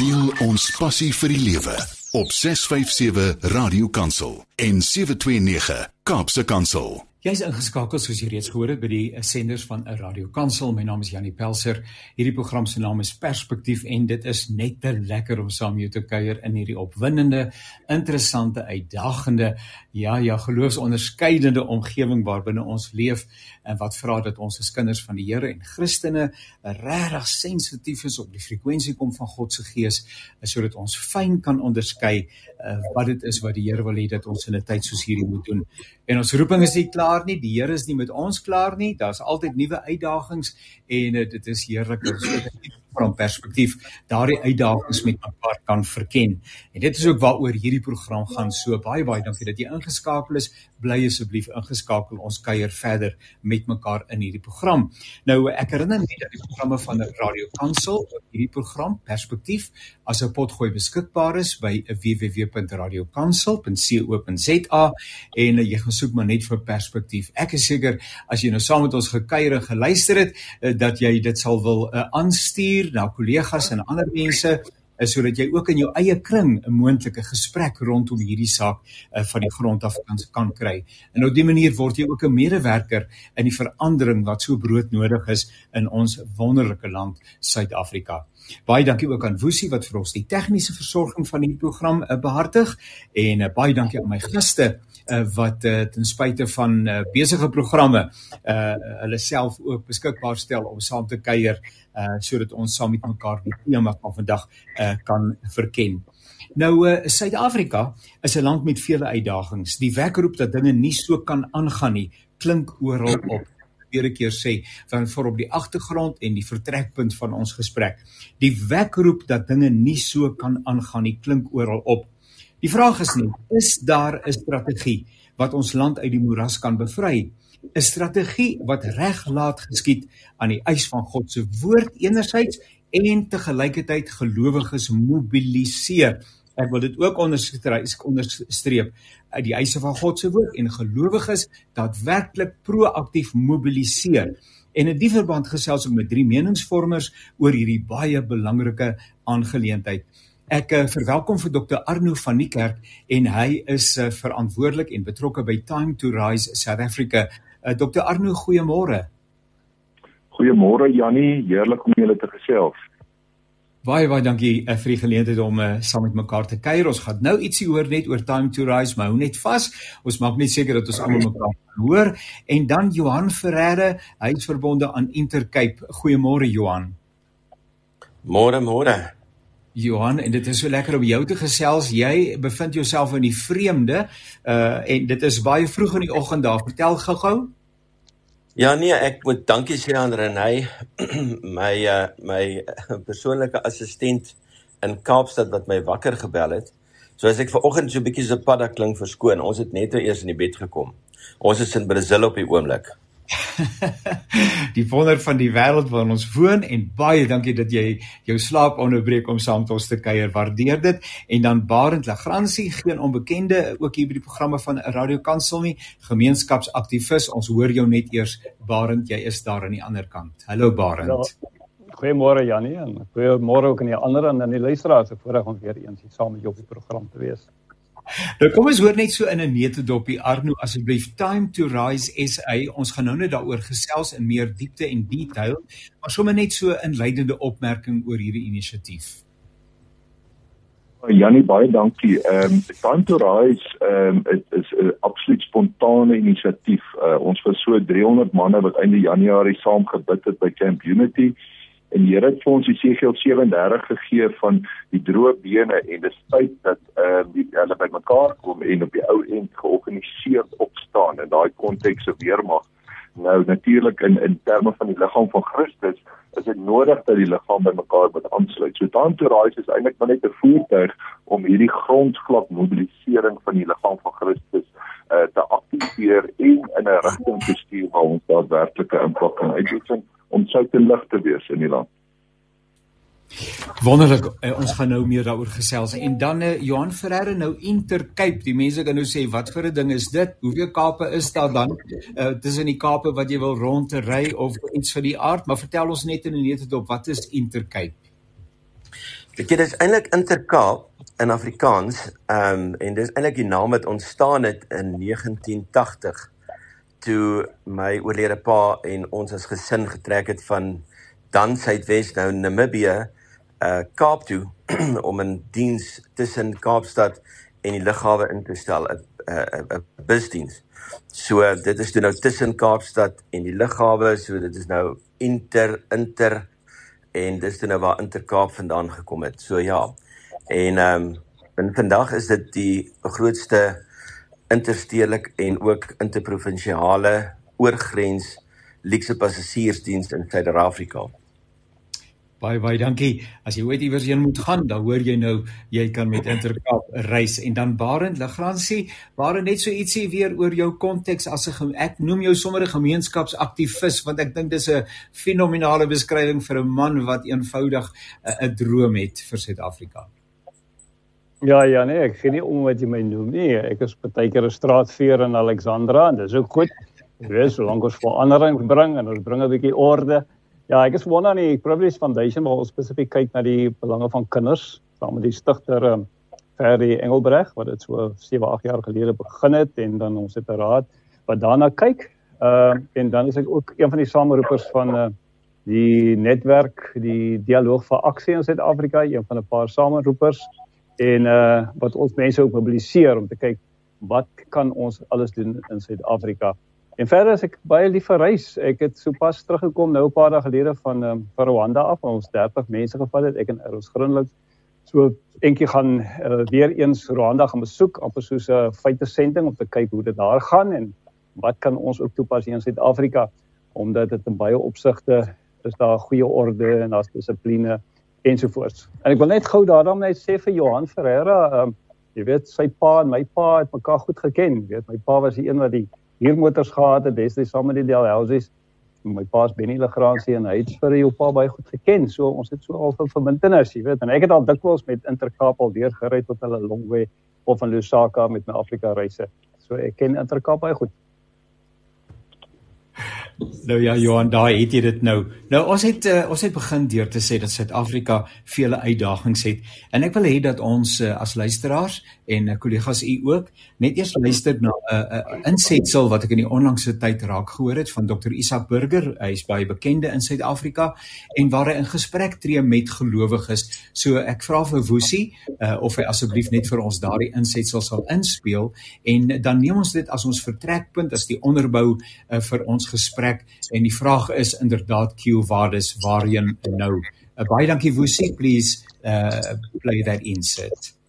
Deel ons passie vir die lewe op 657 Radio Kansel en 729 Kaapse Kansel. Jy's ingeskakel soos jy reeds gehoor het by die senders van 'n Radio Kansel. My naam is Janie Pelser. Hierdie program se naam is Perspektief en dit is net te lekker om saam met jou te kuier in hierdie opwindende, interessante, uitdagende, ja ja, geloofsonderskeidende omgewing waarbinne ons leef en wat vra dat ons as kinders van die Here en Christene regtig sensitief is op die frekwensie kom van God se gees sodat ons fyn kan onderskei uh, wat dit is wat die Here wil hê dat ons in 'n tyd soos hierdie moet doen. En ons roeping is nie nie. Die Here is nie met ons klaar nie. Daar's altyd nuwe uitdagings en uh, dit is heerlik om so van perspektief daardie uitdagings met mekaar kan verken. En dit is ook waaroor hierdie program gaan. So baie baie dankie dat jy ingeskakel is. Bly asseblief ingeskakel. Ons kuier verder met mekaar in hierdie program. Nou ek herinner net dat die programme van die Radio Kansel, hierdie program Perspektief as 'n potgooi beskikbaar is by www.radiokansel.co.za en jy gaan soek maar net vir Perspektief. Ek is seker as jy nou saam met ons gekuier en geluister het eh, dat jy dit sal wil uh, aanstuur stuur na kollegas en ander mense is sodat jy ook in jou eie kring 'n moontlike gesprek rondom hierdie saak uh, van die grond af kan kan kry. En op dié manier word jy ook 'n medewerker in die verandering wat so broodnodig is in ons wonderlike land Suid-Afrika. Baie dankie ook aan Woesie wat vir ons die tegniese versorging van hierdie program uh, behartig en uh, baie dankie aan my gaste uh, wat uh, ten spyte van uh, besige programme uh, hulle self ook beskikbaar stel om saam te kuier uh, sodat ons saam met mekaar die tema van vandag uh, kan verken. Nou Suid-Afrika uh, is 'n land met vele uitdagings. Die wekroep dat dinge nie so kan aangaan nie, klink oral op weer 'n keer sê van voor op die agtergrond en die vertrekpunt van ons gesprek. Die wekroep dat dinge nie so kan aangaan nie klink oral op. Die vraag is nie, is daar 'n strategie wat ons land uit die moeras kan bevry? 'n Strategie wat reg laat geskied aan die eis van God se woord enerzijds en te gelykheid gelowiges mobiliseer. Ek wil dit ook onderstreep uit die eise van God se woord en gelowiges daadwerklik proaktief mobiliseer. En in die verband gesels ek met drie meningsvormers oor hierdie baie belangrike aangeleentheid. Ek uh, verwelkom vir Dr Arno van die Kerk en hy is uh, verantwoordelik en betrokke by Time to Rise South Africa. Uh, Dr Arno, goeiemôre. Goeiemôre Jannie, heerlik om julle te gesels. Baie baie dankie uh, vir die geleentheid om uh, saam met mekaar te kuier. Ons gaan nou ietsie hoor net oor Time to Rise, maar hou net vas. Ons maak net seker dat ons almal mekaar hoor. En dan Johan Ferreira, hy is verbonde aan Intercape. Goeiemôre Johan. Môre môre. Johan en dit is so lekker om jou te gesels. Jy bevind jouself in die vreemde uh en dit is baie vroeg in die oggend daar. Vertel gou-gou. Ja nee, ek moet dankie sê aan Renay, my uh my persoonlike assistent in Kaapstad wat my wakker gebel het. So as ek ver oggend so 'n bietjie se padda klink verskoon. Ons het net nou eers in die bed gekom. Ons is in Brasil op die oomblik. die wonder van die wêreld waarin ons woon en baie dankie dat jy jou slaap onderbreek om saam met ons te kuier. Waardeer dit. En dan Barend Lagransie, geen onbekende ook hier by die programme van Radio Kansel nie, gemeenskapsaktivis. Ons hoor jou net eers Barend, jy is daar aan die ander kant. Hallo Barend. Ja, goeiemôre Janie en goeiemôre ook aan die ander en aan die luisteraars. Ek voorreg om weer eens hier saam met jou op die program te wees. Nou kom ons hoor net so in 'n netedoppie Arno asseblief Time to Rise SA. Ons gaan nou net daaroor gesels in meer diepte en detail, maar sommer net so 'n inleidende opmerking oor hierdie inisiatief. Janie baie dankie. Ehm um, Time to Rise ehm um, is is 'n absoluut spontane inisiatief. Uh, ons was so 300 manne wat einde Januarie saam gebid het by Camp Unity en die Here het vir ons Jesegiel 37 gegee van die droë bene en dis tyd dat ehm uh, hulle bymekaar kom en op die ou end georganiseerd opstaan in daai konteks se weermag. Nou natuurlik in in terme van die liggaam van Christus is dit nodig dat die liggaam bymekaar moet aansluit. So dan toe raai is eintlik maar net 'n voertuig om hierdie grondslag mobilisering van die liggaam van Christus uh, te aktiveer en in 'n rigting te stuur waar ons daadwerklike impak kan uitoefen om sout en lig te wees in die land. Wonderlik, uh, ons gaan nou meer daaroor gesels en dan uh, Johan Ferreira nou Intercape. Die mense kan nou sê wat vir 'n ding is dit? Hoeveel kape is daar dan? Uh, tussen die kape wat jy wil rondry of iets van die aard, maar vertel ons net in 'n net op wat is Intercape? Dit is eintlik Intercape in Afrikaans. Ehm um, en dis eintlik die naam wat ontstaan het in 1980 toe my oorlede pa en ons as gesin getrek het van dan Suidwes nou Namibië uh Kaap toe om 'n diens tussen Kaapstad en die lughawe in te stel 'n 'n busdiens. So dit is toe nou tussen Kaapstad en die lughawe, so dit is nou inter inter en dis toe nou waar Intercape vandaan gekom het. So ja. En ehm um, en vandag is dit die grootste interstedelik en ook interprovinsiale oorgrens luxe passasiersdiens in Suid-Afrika. Baie baie dankie. As jy ooit iewers heen moet gaan, dan hoor jy nou jy kan met Intercape reis en dan Barend Lagransie, Barend net so ietsie weer oor jou konteks as 'n ek noem jou sommer 'n gemeenskapsaktivis want ek dink dis 'n fenominale beskrywing vir 'n man wat eenvoudig 'n droom het vir Suid-Afrika. Ja ja nee, ek gee nie om wat jy my noem nie. Ek is partykeer 'n straatveer in Alexandra en dis ook goed. Jy weet, solank ons verandering bring en ons bring 'n bietjie orde. Ja, ek is wonder aan die Privilege Foundation waar ons spesifiek kyk na die belange van kinders, saam met die stigter um, Ferry Engelbreg wat dit so 7, 8 jaar gelede begin het en dan ons het 'n raad wat daarna kyk. Ehm uh, en dan is ek ook een van die sameroepers van uh, die netwerk, die dialoog vir aksie in Suid-Afrika, een van 'n paar sameroepers en uh wat ons mense ook mobiliseer om te kyk wat kan ons alles doen in Suid-Afrika. En verder as ek baie lief vir reis, ek het sopas teruggekom nou 'n paar dae gelede van um, van Rwanda af waar ons 30 mense gevat het, ek en ons Groenland. So eentjie gaan uh, weer eens Rwanda gaan besoek, amper soos 'n uh, feite sending om te kyk hoe dit daar gaan en wat kan ons ook toepas hier in Suid-Afrika omdat dit in baie opsigte is daar goeie orde en daar's dissipline ensovoorts. En ek wil net gou daarom net sê vir Johan Ferreira, um, jy weet sy pa en my pa het mekaar goed geken. Jy weet my pa was die een wat die huurmotors gehad het, destyds saam met die Delhousies. My pa's Benny Legrandsie en hy het vir jou pa baie goed geken. So ons het so al van verbintenis, jy weet. En ek het al dikwels met Intercape al weer gery tot hulle Longwe of in Lusaka met my Afrika reise. So ek ken Intercape baie goed. Nou ja Johan, daai het jy dit nou. Nou ons het uh, ons het begin deur te sê dat Suid-Afrika vele uitdagings het en ek wil hê dat ons uh, as luisteraars en uh, kollegas u ook net eers luister na 'n uh, uh, insetsel wat ek in die onlangse tyd raak gehoor het van Dr. Isak Burger. Hy is baie bekende in Suid-Afrika en waar hy in gesprek tree met gelowiges. So ek vra vir Woesie uh, of hy asseblief net vir ons daardie insetsel sal inspel en dan neem ons dit as ons vertrekpunt as die onderbou uh, vir ons gesprek en die vraag is inderdaad Q waardes waarheen nou. Uh, baie dankie Woesie, please uh play that insert.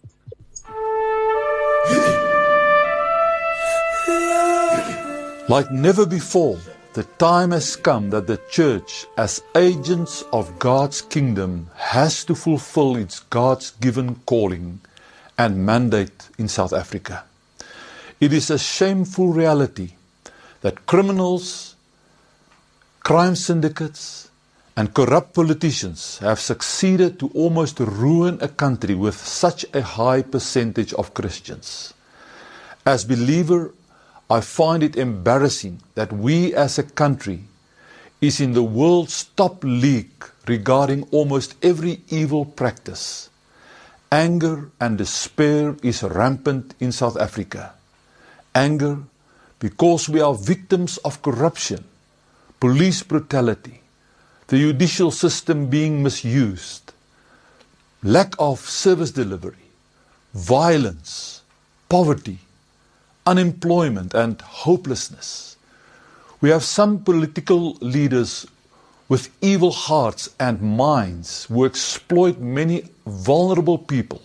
Like never before, the time has come that the church, as agents of God's kingdom, has to fulfill its God's given calling and mandate in South Africa. It is a shameful reality that criminals, crime syndicates, and corrupt politicians have succeeded to almost ruin a country with such a high percentage of Christians. As believer, I find it embarrassing that we as a country is in the world's top league regarding almost every evil practice. Anger and despair is rampant in South Africa. Anger because we are victims of corruption, police brutality, the judicial system being misused, lack of service delivery, violence, poverty, unemployment, and hopelessness. We have some political leaders with evil hearts and minds who exploit many vulnerable people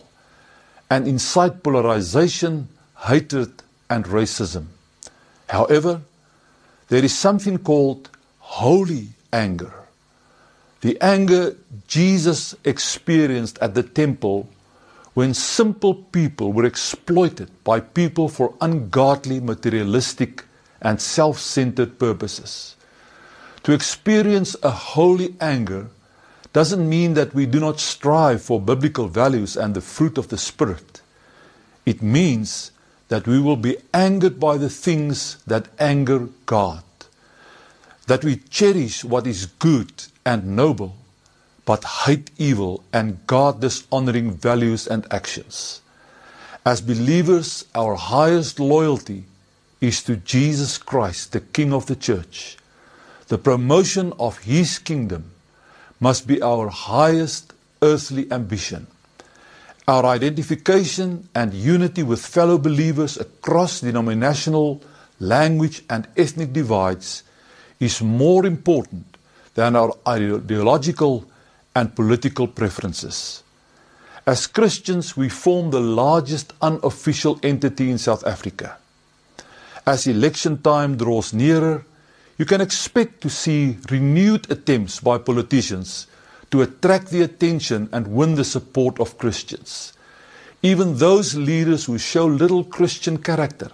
and incite polarization, hatred, and racism. However, there is something called holy anger the anger Jesus experienced at the temple when simple people were exploited by people for ungodly, materialistic, and self centered purposes. To experience a holy anger doesn't mean that we do not strive for biblical values and the fruit of the Spirit. It means that we will be angered by the things that anger God, that we cherish what is good and noble, but hate evil and God dishonoring values and actions. As believers, our highest loyalty is to Jesus Christ, the King of the Church. The promotion of His kingdom must be our highest earthly ambition. Our identification and unity with fellow believers across denominational, language, and ethnic divides is more important than our ideological and political preferences. As Christians, we form the largest unofficial entity in South Africa. As election time draws nearer, you can expect to see renewed attempts by politicians to attract the attention and win the support of Christians. Even those leaders who show little Christian character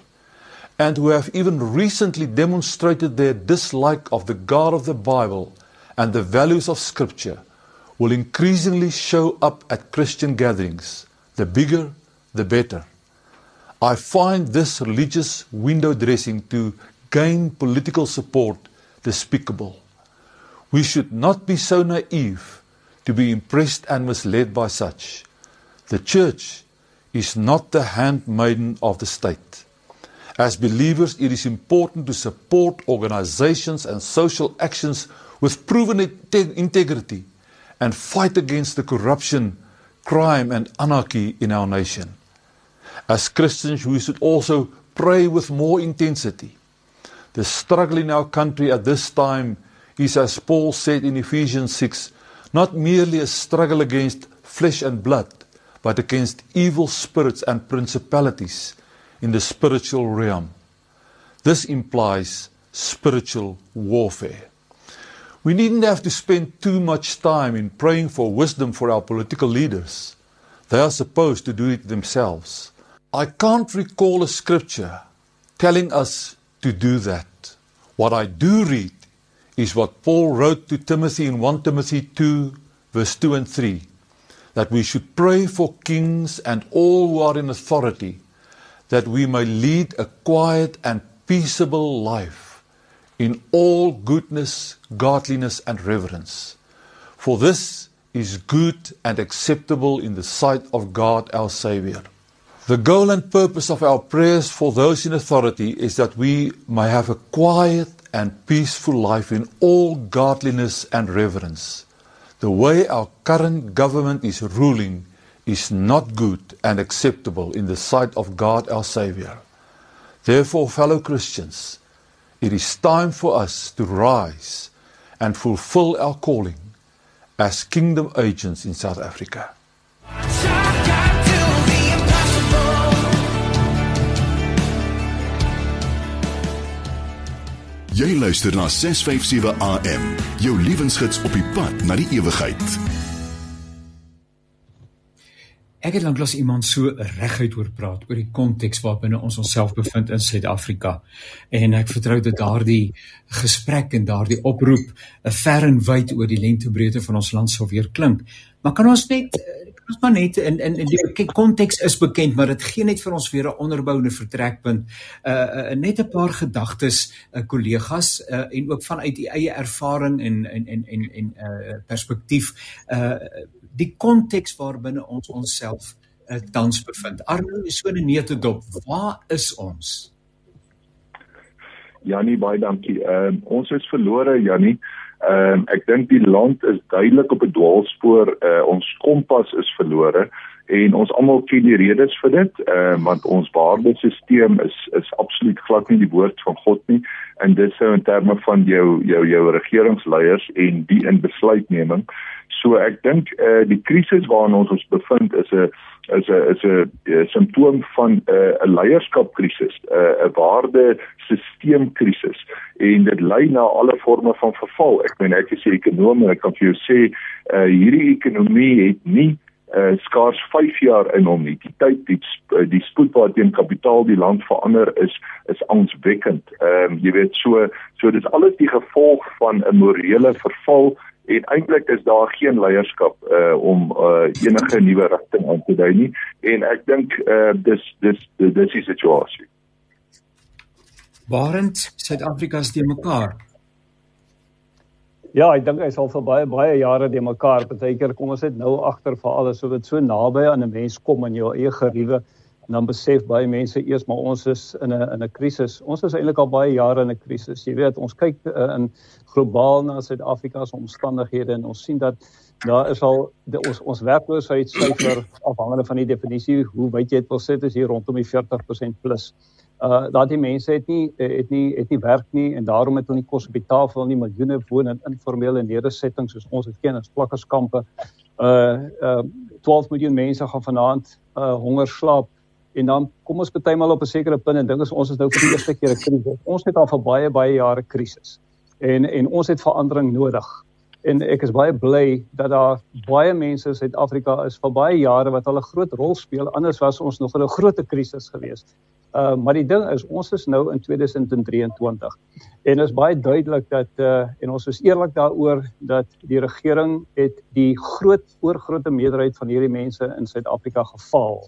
and who have even recently demonstrated their dislike of the God of the Bible and the values of Scripture will increasingly show up at Christian gatherings. The bigger, the better. I find this religious window dressing to gain political support despicable. We should not be so naive to be impressed and misled by such. The church is not the handmaiden of the state. As believers, it is important to support organizations and social actions with proven integrity and fight against the corruption, crime, and anarchy in our nation. As Christians, we should also pray with more intensity. The struggle in our country at this time is, as Paul said in Ephesians 6, not merely a struggle against flesh and blood, but against evil spirits and principalities in the spiritual realm. This implies spiritual warfare. We needn't have to spend too much time in praying for wisdom for our political leaders. They are supposed to do it themselves. I can't recall a scripture telling us to do that. What I do read is what Paul wrote to Timothy in 1 Timothy 2, verse 2 and 3 that we should pray for kings and all who are in authority, that we may lead a quiet and peaceable life in all goodness, godliness, and reverence. For this is good and acceptable in the sight of God our Saviour. The goal and purpose of our prayers for those in authority is that we may have a quiet and peaceful life in all godliness and reverence. The way our current government is ruling is not good and acceptable in the sight of God our Saviour. Therefore, fellow Christians, it is time for us to rise and fulfill our calling as kingdom agents in South Africa. Jy luister na 657 AM, jou lewensgids op die pad na die ewigheid. Ek het lanklaas iemand so reguit oor praat oor die konteks waarbinne ons onsself bevind in Suid-Afrika. En ek vertrou dat daardie gesprek en daardie oproep 'n ver en wyd oor die lengtebreedte van ons land sal weer klink. Maar kan ons net ons maar net in in in die konteks is bekend, maar dit gee net vir ons weer 'n onderboune vertrekpunt. Uh, uh net 'n paar gedagtes uh kollegas uh en ook vanuit die eie ervaring en en en en en uh perspektief uh die konteks waarbinne ons onsself uh, tans bevind. Arno is so 'n neutedop. Waar is ons? Janie baie dankie. Ehm uh, ons is verlore Janie. Ehm um, ek dink die land is duidelik op 'n dwaalspoor. Uh, ons kompas is verlore en ons almal ken die redes vir dit. Uh, want ons waardesisteem is is absoluut glad nie die woord van God nie en dit sou in terme van jou jou jou regeringsleiers en die in besluitneming. So ek dink uh, die krisis waarin ons ons bevind is 'n is 'n is 'n simptoom van 'n uh, 'n leierskapkrisis, 'n uh, 'n waardesisteemkrisis en dit lei na alle forme van verval. Ek meen ek is 'n ekonom en ek kan vir jou sê uh, hierdie ekonomie het nie uh, skaars 5 jaar in hom nie. Die tyd die die spoed waarteen kapitaal die land verander is is angswekkend. Ehm um, jy weet so so dis alles die gevolg van 'n morele verval en eintlik is daar geen leierskap uh om uh enige nuwe rigting aan te dui nie en ek dink uh dis dis dis die situasie. Waarend Suid-Afrika is te mekaar. Ja, ek dink hy sal vir baie baie jare de mekaar. Partykeer kom ons net nou agter vir alles so dit so naby aan 'n mens kom in jou eie geriewe en dan besef baie mense eers maar ons is in 'n in 'n krisis. Ons is eintlik al baie jare in 'n krisis. Jy weet, ons kyk uh, in globaal na Suid-Afrika se omstandighede en ons sien dat daar is al die, ons ons werkloosheidssyfer afhangende van die definisie hoe wyd jy dit wil sit is hier rondom die 40% plus. Uh daai die mense het nie het nie het nie werk nie en daarom het hulle nie kos op die tafel nie miljoene woon in informele nedersettings soos ons het ken as plakkerskampe. Uh uh 12 miljoen mense gaan vanaand uh honger slaap en dan kom ons bytelmal op 'n sekere punt en dink ons ons is nou vir die eerste keer 'n krisis. Ons het al vir baie baie jare krisis. En en ons het verandering nodig en ek is baie bly dat daar baie mense in Suid-Afrika is vir baie jare wat hulle groot rol speel anders was ons nog in 'n groot krisis geweest. Uh maar die ding is ons is nou in 2023 en is baie duidelik dat uh en ons is eerlik daaroor dat die regering het die groot oorgrootste meerderheid van hierdie mense in Suid-Afrika gefaal.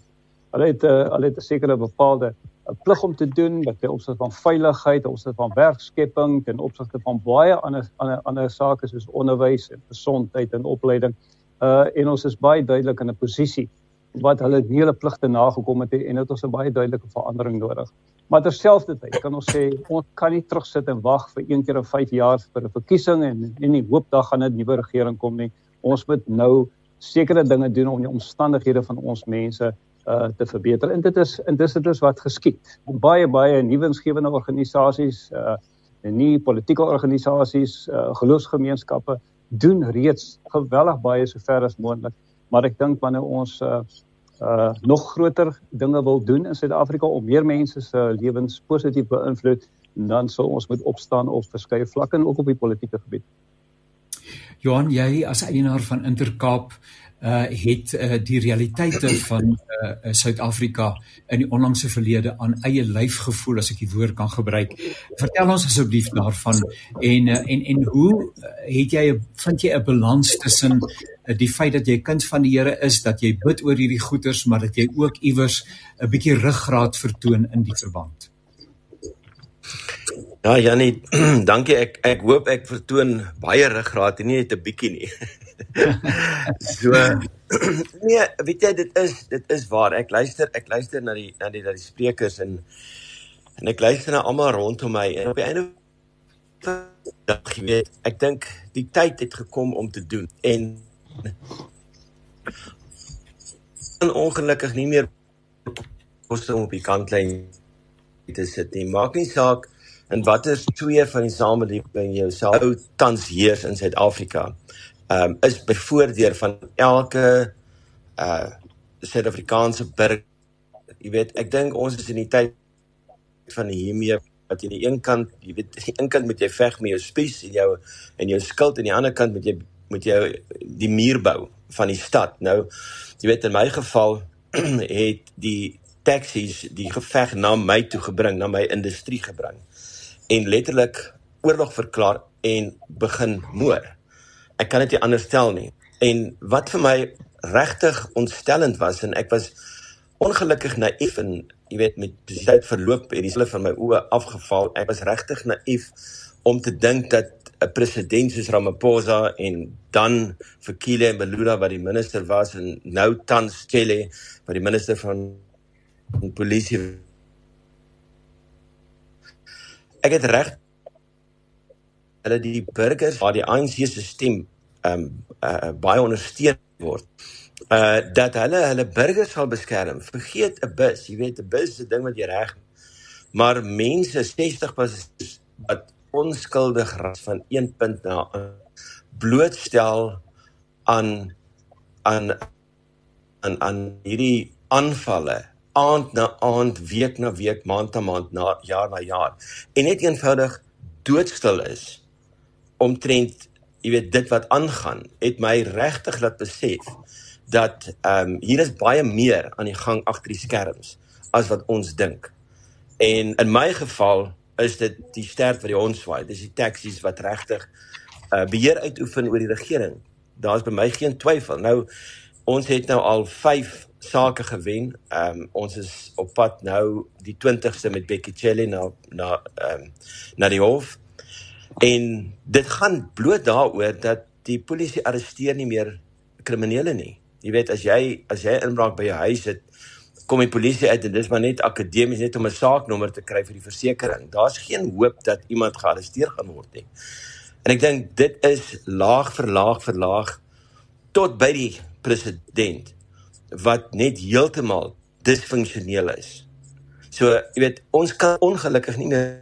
Hulle het uh, hulle het 'n sekere bepaalde 'n plig om te doen wat ten opsigte van veiligheid, ten opsigte van werkskepping, ten opsigte van baie ander ander ander sake soos onderwys en gesondheid en opleiding. Uh en ons is baie duidelik in 'n posisie wat hulle nie hulle pligte nagekom het en dit ons 'n baie duidelike verandering nodig. Maar terselfdertyd kan ons sê ons kan nie terugsit en wag vir een keer of 5 jaar vir 'n verkiesing en en nie hoop dat gaan 'n nuwe regering kom nie. Ons moet nou sekere dinge doen om die omstandighede van ons mense uh te verbeter. En dit is en dis dit is wat geskied. Baie baie nuwensgewende organisasies uh en nie politieke organisasies, uh geloofsgemeenskappe doen reeds geweldig baie sover as moontlik. Maar ek dink wanneer ons uh uh nog groter dinge wil doen in Suid-Afrika om meer mense se lewens positief beïnvloed, dan sal ons moet opstaan op verskeie vlakke en ook op die politieke gebied. Johan, jy as eienaar van Intercape uh het uh, die realiteite van uh Suid-Afrika in die onlangse verlede aan eie lyf gevoel as ek die woord kan gebruik. Vertel ons asseblief daarvan en uh, en en hoe uh, het jy vind jy 'n balans tussen uh, die feit dat jy kind van die Here is, dat jy bid oor hierdie goeders, maar dat jy ook iewers 'n bietjie ruggraat vertoon in die verband? Ja, Janie, dankie. Ek ek hoop ek vertoon baie ruggraat en nie net 'n bietjie nie. so nee, weet jy dit is dit is waar. Ek luister ek luister na die na die na die sprekers en en ek luister na almal rondom my en op die einde dag jy weet, ek dink die tyd het gekom om te doen en en ongelukkig nie meer kos om op die kantlyn te sit nie. Maak nie saak in watter twee van die samelewing jy sou tans heers in Suid-Afrika ehm um, is bevoordeel van elke uh Suid-Afrikaanse burger. Jy weet, ek dink ons is in die tyd van hiermee wat jy aan die een kant, jy weet, aan die een kant moet jy veg met jou spies en jou en jou skild en aan die ander kant moet jy moet jy die muur bou van die stad. Nou, jy weet in my geval het die taksies die geveg na my toe gebring, na my industrie gebring en letterlik oorlog verklaar en begin moer ek kan dit nie anders stel nie. En wat vir my regtig ontstellend was en ek was ongelukkig naïef en jy weet met die tyd verloop het die hulle van my oë afgeval. Ek was regtig naïef om te dink dat president soos Ramaphosa en dan Fikile Mbalula wat die minister was en nou tans Cele wat die minister van polisie ek het reg hulle die burgers waar die ANC se stem ehm um, uh, baie ondersteun word. Uh dat hulle hulle burgers sal beskerm. Vergeet 'n bus, jy weet 'n bus is 'n ding wat jy reg. Maar mense 60 was wat onskuldig ras van een punt na blootstel aan aan aan aan hierdie aanvalle aand na aand week na week maand na maand na jaar na jaar en net eenvoudig doodstil is omtrent jy weet dit wat aangaan het my regtig laat besef dat ehm um, hier is baie meer aan die gang agter die skerms as wat ons dink. En in my geval is dit die stert wat die hond swaai. Dis die taksies wat regtig uh beheer uitoefen oor die regering. Daar's by my geen twyfel. Nou ons het nou al 5 sake gewen. Ehm um, ons is op pad nou die 20ste met Becky Chelly na na ehm um, na die hof En dit gaan bloot daaroor dat die polisie arresteer nie meer kriminele nie. Jy weet as jy as jy inbraak by jou huis het, kom die polisie uit en dis maar net akademies net om 'n saaknommer te kry vir die versekerings. Daar's geen hoop dat iemand gearresteer gaan word nie. En ek dink dit is laag vir laag vir laag tot by die president wat net heeltemal disfunksioneel is. So, jy weet, ons kan ongelukkig nie meer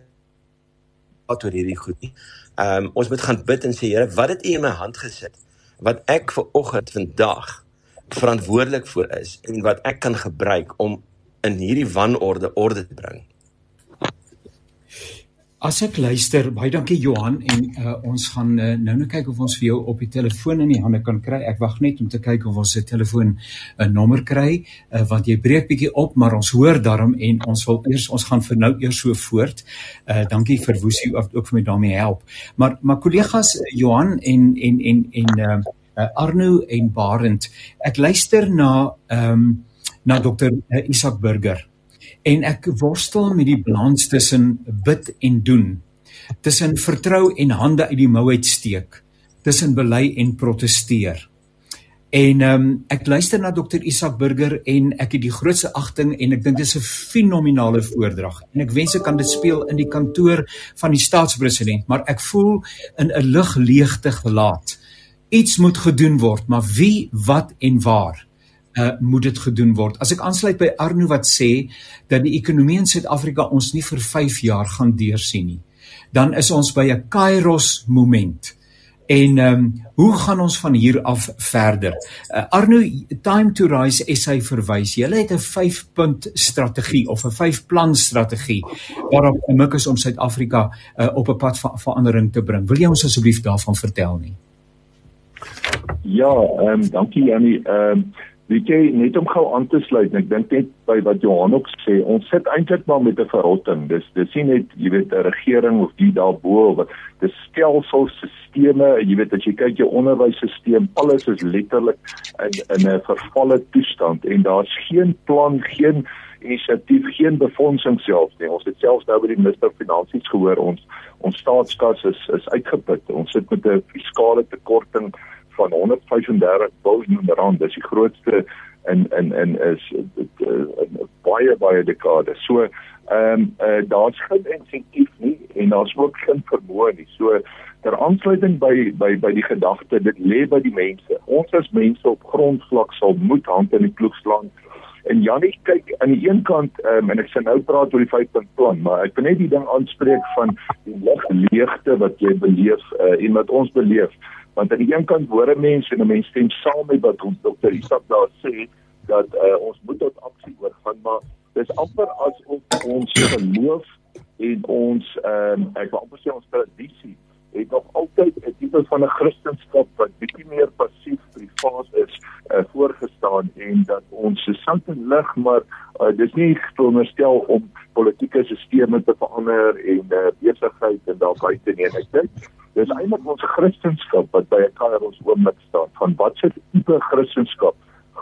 praat oor hierdie goed nie. Ehm um, ons moet gaan bid en sê Here, wat het U in my hand gesit wat ek ver oggend vandag verantwoordelik vir is en wat ek kan gebruik om in hierdie wanorde orde te bring. As ek luister, baie dankie Johan en uh, ons gaan uh, nou net kyk of ons vir jou op die telefoon in die hande kan kry. Ek wag net om te kyk of ons 'n telefoon 'n uh, nommer kry uh, want jy breek bietjie op, maar ons hoor daarom en ons wil eers ons gaan vir nou eers so voort. Uh, dankie vir Woesie ook, vir my daarmee help. Maar maar kollegas Johan en en en en uh, uh, Arno en Barend. Ek luister na ehm um, na dokter uh, Isak Burger en ek worstel met die balans tussen bid en doen tussen vertrou en hande uit die mou uitsteek tussen bely en proteseer en um, ek luister na dokter Isak Burger en ek het die grootste agting en ek dink dit is 'n fenominale voordrag. En ek wens ek kan dit speel in die kantoor van die staatspresident maar ek voel in 'n lig leegte gelaat iets moet gedoen word maar wie wat en waar uh, moet dit gedoen word. As ek aansluit by Arno wat sê dat die ekonomie in Suid-Afrika ons nie vir 5 jaar gaan deursien nie, dan is ons by 'n kairos moment. En ehm um, hoe gaan ons van hier af verder? Uh, Arno Time to Rise SA verwys. Hulle het 'n 5-punt strategie of 'n 5-plan strategie waarop gemik is om Suid-Afrika uh, op 'n pad van verandering te bring. Wil jy ons asseblief daarvan vertel nie? Ja, ehm um, dankie Jannie. Ehm um, Weet jy net om gou aan te sluit, ek dink net by wat Johan ook sê, ons sit eintlik maar met 'n verrotting. Dis dis nie net, jy weet, 'n regering of die daarbo of dis stelselsisteme, jy weet as jy kyk jou onderwysstelsel, alles is letterlik in in 'n vervalle toestand en daar's geen plan, geen inisiatief, geen befondsing selfs nie. Ons het selfs nou by die minister van finansies gehoor ons ons staatskas is is uitgeput. Ons sit met 'n fiskale tekorting van 135 miljard rand. Dis die grootste in in in is in baie baie dekades. So ehm um, uh, daar's geen insentief nie en daar's ook geen vermoë nie. So ter aansluiting by by by die gedagte dit lê by die mense. Ons as mense op grondvlak sal moet hand in die ploeg slaan. En Janie kyk aan die een kant um, en ek sê nou praat oor die 5-punt plan, maar ek wil net die ding aanspreek van die lig leegte wat jy beleef uh, en wat ons beleef want aan die een kant hoor 'n mens en 'n mens stem saam met wat ons dokter Isak daar sê dat uh, ons moet tot aksie oorgaan maar dis amper asof ons geloof en ons ehm um, ek wil amper sê ons tradisie het nog altyd 'n tipe van 'n Christendom wat bietjie meer passief privaat is uh, voorgestaan en dat ons se sout en lig maar uh, dis nie veronderstel om politieke stelsels te verander en uh, besigheid en daar buite nie en ek dink Dis eintlik ons Christendom wat by 'n kairos oomblik staan van wat se tipe Christendom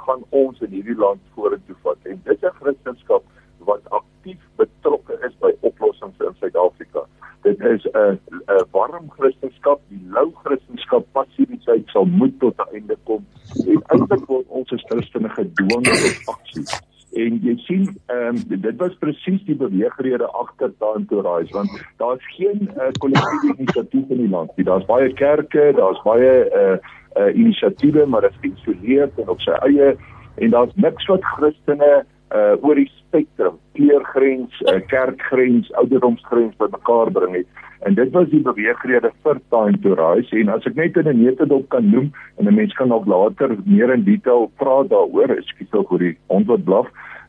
gaan ons in hierdie land vorentoe vat. En dit is 'n Christendom wat aktief betrokke is by oplossings in Suid-Afrika. Dit is 'n 'n warm Christendom, die lou Christendom passiwiteit sal moet tot 'n einde kom. En eintlik word ons as Christene gedwing tot aksie. En jy sien ehm um, dit was presies die beweegrede agter daan toe rise want daar's geen uh, kollektiewe inisiatief in die land nie. Daar's baie kerke daar's baie uh, uh inisiatiewe maar dit is geïsoleerd en op sy eie. En daar's niks wat Christene uh oor die spektrum kleurgrens uh, kerkgrens ouderdomsgrens bymekaar bring het en dit was die beweegrede vir time to rise en as ek net in 'n netedop kan noem en 'n mens kan dalk later meer in detail praat daaroor ekskuus tog oor die antwoord blaf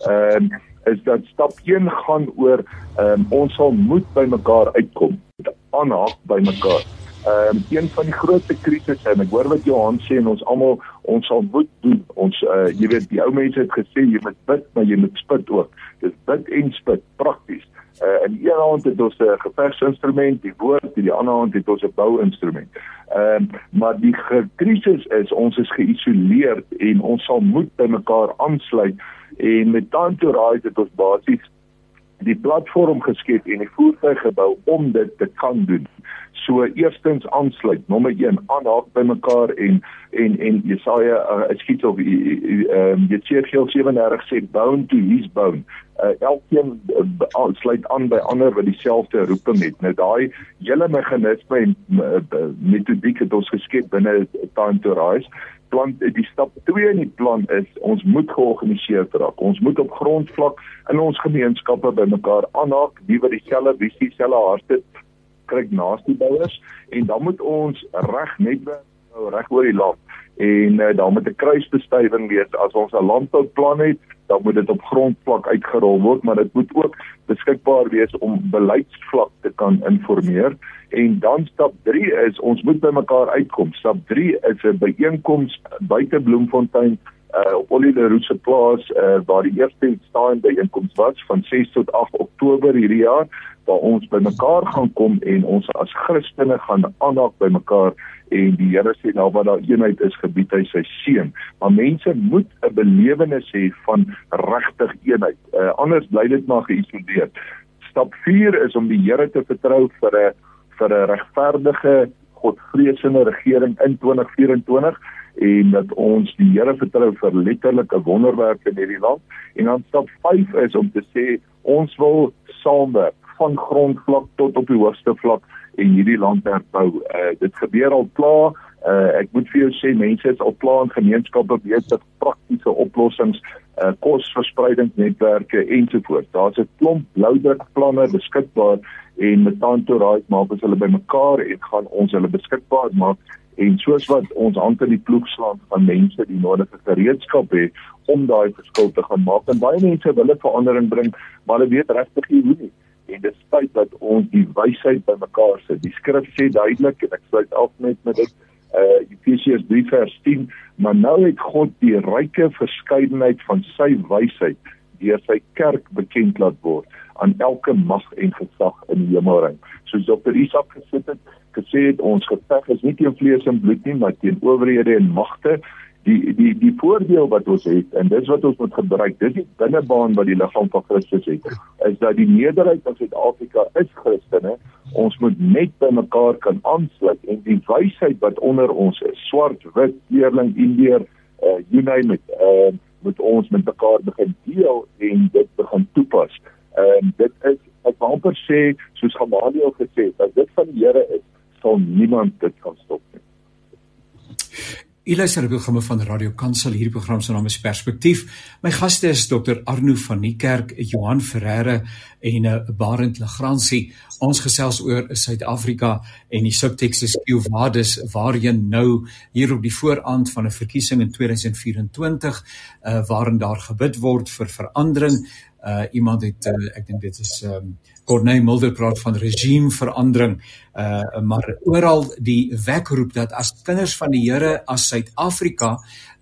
ehm um, is dat stap 1 gaan oor ehm um, ons sal moet by mekaar uitkom aanhaak by mekaar. Ehm um, een van die grootste krisisse en ek hoor wat Johan sê en ons almal ons sal moet doen. Ons uh, jy weet die ou mense het gesê jy moet bid maar jy moet spit ook. Dis bid en spit prakties. Uh, in die een hand het ons 'n gevegsinstrument, die woord, in die ander hand het ons 'n bouinstrument. Ehm uh, maar die krisis is ons is geïsoleerd en ons sal moet by mekaar aansluit en met Time to Rise het ons basies die platform geskep en die voertuig gebou om dit te kan doen. So eerstens aansluit, nommer 1, aanhaak by mekaar en en en Jesaja uh, skiet op ehm Jesegiel 37 sê bound to his bone. Uh, elkeen uh, sluit aan by ander wat dieselfde roeping het. Nou daai hele meganisme en uh, metodiek het ons geskep binne time to rise plan die stap 2 in die plan is ons moet georganiseerd raak. Ons moet op grondvlak in ons gemeenskappe bymekaar aanhaak, wie wat dieselfde visie, dieselfde hart het, kry naaste bouers en dan moet ons reg netwerk nou reg oor die land en uh, dan moet 'n kruisbestuiving wees. As ons 'n landbouplan het dan moet dit op grondvlak uitgerol word maar dit moet ook beskikbaar wees om beleidsvlak te kan informeer. En dan stap 3 is ons moet by mekaar uitkom. Stap 3 is 'n byeenkoms buite Bloemfontein uh, op Oliver Roux se plaas uh, waar die eerste staan byeenkoms was van 6 tot 8 Oktober hierdie jaar waar ons bymekaar gaan kom en ons as Christene gaan aanhaak bymekaar en die Here sê nou wat daar eenheid is gebied hy sy seën. Maar mense moet 'n belewenis hê van regtig eenheid. Uh, anders bly dit maar geïsoleer. Stap 4 is om die Here te vertrou vir 'n vir 'n regverdige, godvreesende regering in 2024 en dat ons die Here vertrou vir letterlike wonderwerke in hierdie land. En dan stap 5 is om te sê ons wil saamwerk van grondvlak tot op die hoogste vlak en hierdie land herbou. Uh dit gebeur al klaar. Uh ek moet vir jou sê mense is al klaar in gemeenskappe besig praktiese oplossings, uh kosverspreidingsnetwerke ensovoorts. Daar's 'n klomp bloudrukplanne beskikbaar en met Tantoraai maak ons hulle bymekaar en gaan ons hulle beskikbaar maak en soos wat ons hand in die ploeg slaan van mense die nodige gereedskap het om daai verskil te gaan maak. En baie mense wil 'n verandering bring maar hulle weet regtig nie hoe nie. En dit spyt dat ons die wysheid bymekaar sit. Die skrif sê duidelik en ek sluit af met met dit uh Efesiërs 3 vers 10, maar nou het God die ryke verskeidenheid van sy wysheid deur sy kerk bekend laat word aan elke mag en gesag in die hemelruim. Soos Dr. Isak gesê het, gesê het ons geveg is nie teen vlees en bloed nie, maar teen owerhede en magte die die die voordeel wat ons het en dis wat ons moet gebruik dis die binnebaan wat die liggaam van Christus het is dat die meerderheid van Suid-Afrika is Christene ons moet net by mekaar kan aansluit en die wysheid wat onder ons is swart wit kleurling indeer uh, you name it uh, moet ons met mekaar begin deel en dit begin toepas en uh, dit is ek wil amper sê soos Gamaliel gesê het as dit van die Here is sal niemand dit kan stop nie Elias Rebeelgamme van Radio Kansel hierdie program se naam is Perspektief. My gaste is Dr Arno van die Kerk, Johan Ferreira en uh, eh, Barend Legrandsie. Ons gesels oor Suid-Afrika en die subteks is Q Vadis waarheen nou hier op die vooraand van 'n verkiesing in 2024 uh, waarin daar gebid word vir verandering. Uh iemand het uh, ek dink dit is um Corneille Mulder praat van regimeverandering uh maar oral die wekroep dat as kinders van die Here as Suid-Afrika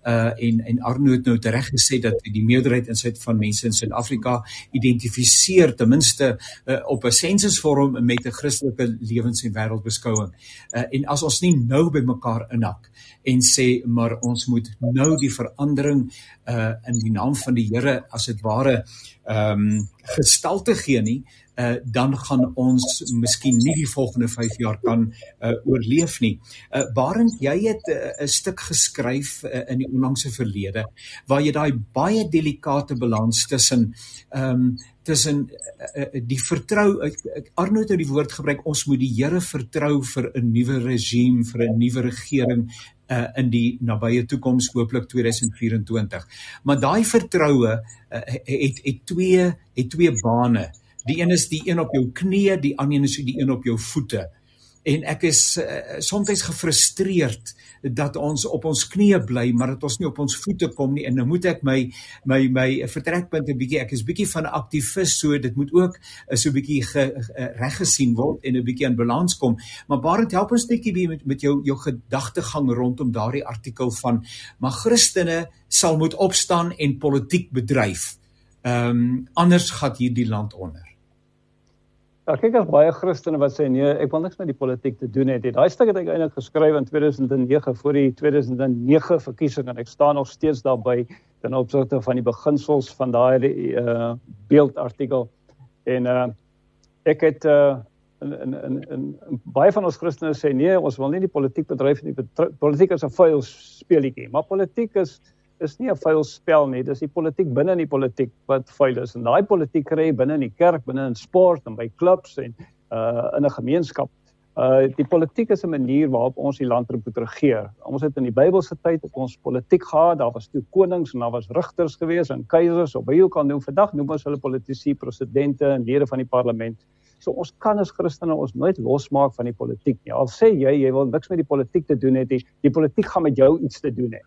uh en en Arno het nou reg gesê dat die meerderheid in Suid van mense in Suid-Afrika identifiseer ten minste uh, op 'n sensusvorm met 'n Christelike lewens- en wêreldbeskouing. Uh en as ons nie nou by mekaar inhak en sê maar ons moet nou die verandering uh in die naam van die Here as dit ware ehm um, gestalte gee nie uh, dan gaan ons miskien nie die volgende 5 jaar kan uh, oorleef nie. Uh, Barend, jy het 'n uh, stuk geskryf uh, in die onlangse verlede waar jy daai baie delikate balans tussen ehm um, tussen uh, uh, die vertrou uh, Arno het nou die woord gebruik ons moet die Here vertrou vir 'n nuwe regime, vir 'n nuwe regering uh, in die nabye toekoms hooplik 2024. Maar daai vertroue uh, het het twee het twee bane. Die een is die een op jou knieë, die ander een is die een op jou voete. En ek is uh, soms gefrustreerd dat ons op ons knieë bly, maar dat ons nie op ons voete kom nie. En nou moet ek my my my vertrekpunt 'n bietjie ek is bietjie van 'n aktivis, so dit moet ook uh, so 'n bietjie uh, reg gesien word en 'n bietjie in balans kom. Maar Barend help ons netjie met met jou jou gedagtegang rondom daardie artikel van maar Christene sal moet opstaan en politiek bedryf. Ehm um, anders gaan hierdie land onder. Ja, kyk as baie Christene wat sê nee, ek wil niks met die politiek te doen hê. Daai stuk het ek eintlik geskryf in 2009 voor die 2009 verkiesing en ek staan nog steeds daarby ten opsigte van die beginsels van daai uh beeldartikel. En uh ek het uh in in in, in, in baie van ons Christene sê nee, ons wil nie die politiek bedryf nie. Politiek is 'n vuil speletjie, maar politiek is is nie 'n vuil spel nie. Dis die politiek binne in die politiek wat vuil is. En daai politiek kry jy binne in die kerk, binne in sport en by klubs en uh in 'n gemeenskap. Uh die politiek is 'n manier waarop ons die land moet regeer. Ons het in die Bybelse tyd het ons politiek gehad. Daar was toe konings en daar was rigters gewees en keisers of wie ook al noem vandag noem ons hulle politici, presidente en lede van die parlement. So ons kan as Christene ons nooit losmaak van die politiek nie. Al sê jy jy wil niks met die politiek te doen hê, die, die politiek gaan met jou iets te doen hê.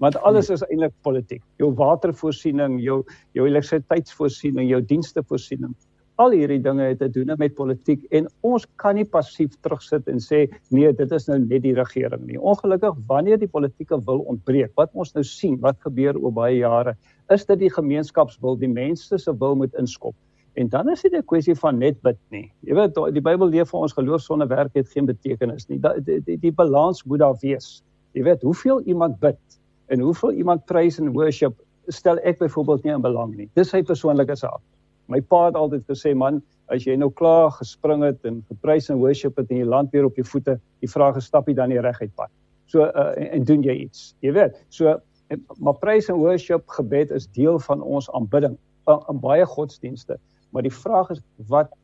Want alles is eintlik politiek. Jou watervoorsiening, jou jou elektrisiteitsvoorsiening, jou dienste voorsiening. Al hierdie dinge het te doen met politiek en ons kan nie passief terugsit en sê nee, dit is nou net die regering nie. Ongelukkig wanneer die politieke wil ontbreek, wat ons nou sien, wat gebeur oor baie jare, is dit die gemeenskapswil, die mense se wil moet inskop. En dan is dit 'n kwessie van net bid nie. Jy weet die Bybel leer vir ons geloof sonder werk het geen betekenis nie. Die die, die, die balans moet daar wees. Jy weet hoeveel iemand bid en hoeveel iemand prys en worship stel ek byvoorbeeld nie in belang nie. Dis sy persoonlike saak. My pa het altyd gesê man, as jy nou klaar gespring het en geprys en worship het en jy land weer op jou voete, die vraag is stap jy dan die reguit pad. So uh, en, en doen jy iets. Jy weet. So en, maar prys en worship gebed is deel van ons aanbidding in baie godsdienste. Maar die vraag is wat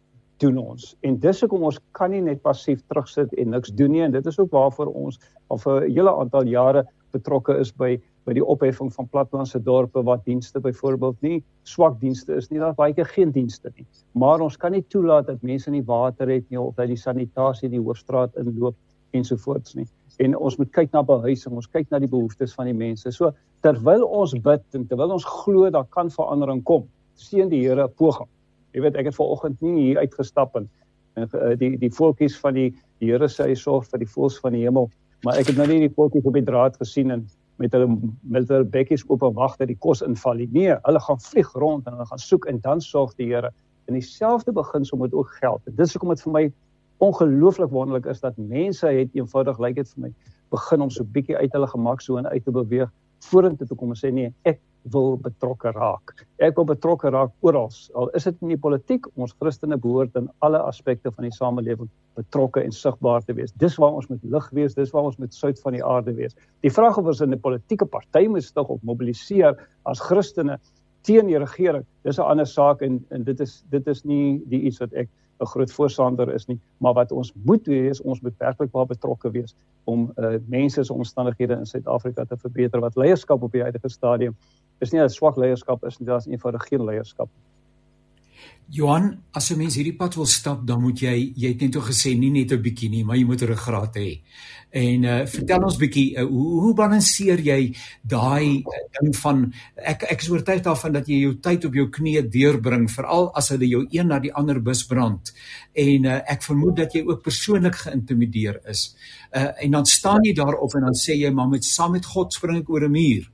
doen ons? En dis hoekom ons kan nie net passief terugsit en niks doen nie en dit is ook waarvoor ons al vir 'n hele aantal jare betrokke is by by die opheffing van platlandse dorpe wat dienste byvoorbeeld nie swak dienste is nie, daar's baie keer geen dienste nie. Maar ons kan nie toelaat dat mense nie water het nie of dat die sanitasie die hoofstraat inloop ensovoorts nie. En ons moet kyk na behuising, ons kyk na die behoeftes van die mense. So terwyl ons bid en terwyl ons glo daar kan verandering kom, seën die Here poging. Jy weet ek het vanoggend nie hier uitgestap en, en uh, die die voeltjies van die die Here sê hy sorg vir die voëls van die hemel, maar ek het nou nie die voeltjies op die draad gesien en met hulle met hulle bekkies oop en wag dat die kos inval nie. Nee, hulle gaan vlieg rond en hulle gaan soek en dan sorg die Here. En dieselfde beginsel moet ook geld. Dis hoekom dit vir my ongelooflik wonderlik is dat mense het eenvoudig lyk like dit vir my begin om so bietjie uit hulle gemak so en uit te beweeg vorentoe te kom en sê nee, ek wil betrokke raak. Ek wil betrokke raak oral. Al is dit in die politiek, ons Christene behoort in alle aspekte van die samelewing betrokke en sigbaar te wees. Dis waar ons moet lig wees, dis waar ons moet sout van die aarde wees. Die vraag of ons in 'n politieke party moet stig of mobiliseer as Christene teen die regering, dis 'n ander saak en en dit is dit is nie die iets wat ek 'n groot voorstander is nie, maar wat ons moet wees, ons moet werklik waar betrokke wees om uh, mense se omstandighede in Suid-Afrika te verbeter wat leierskap op die huidige stadium is nie 'n swak leierskap is nie, daar's eenvoudig geen leierskap. Johan, as 'n mens hierdie pad wil stap, dan moet jy jy het net toe gesê nie net 'n bietjie nie, maar jy moet 'n ruggraat hê. En uh vertel ons bietjie uh, hoe hoe balanseer jy daai uh, ding van ek ek is oortuig daarvan dat jy jou tyd op jou knieë deurbring, veral as hulle jou een na die ander bus brand. En uh ek vermoed dat jy ook persoonlik geïntimideer is. Uh en dan staan jy daarop en dan sê jy maar met saam met God spring ek oor 'n muur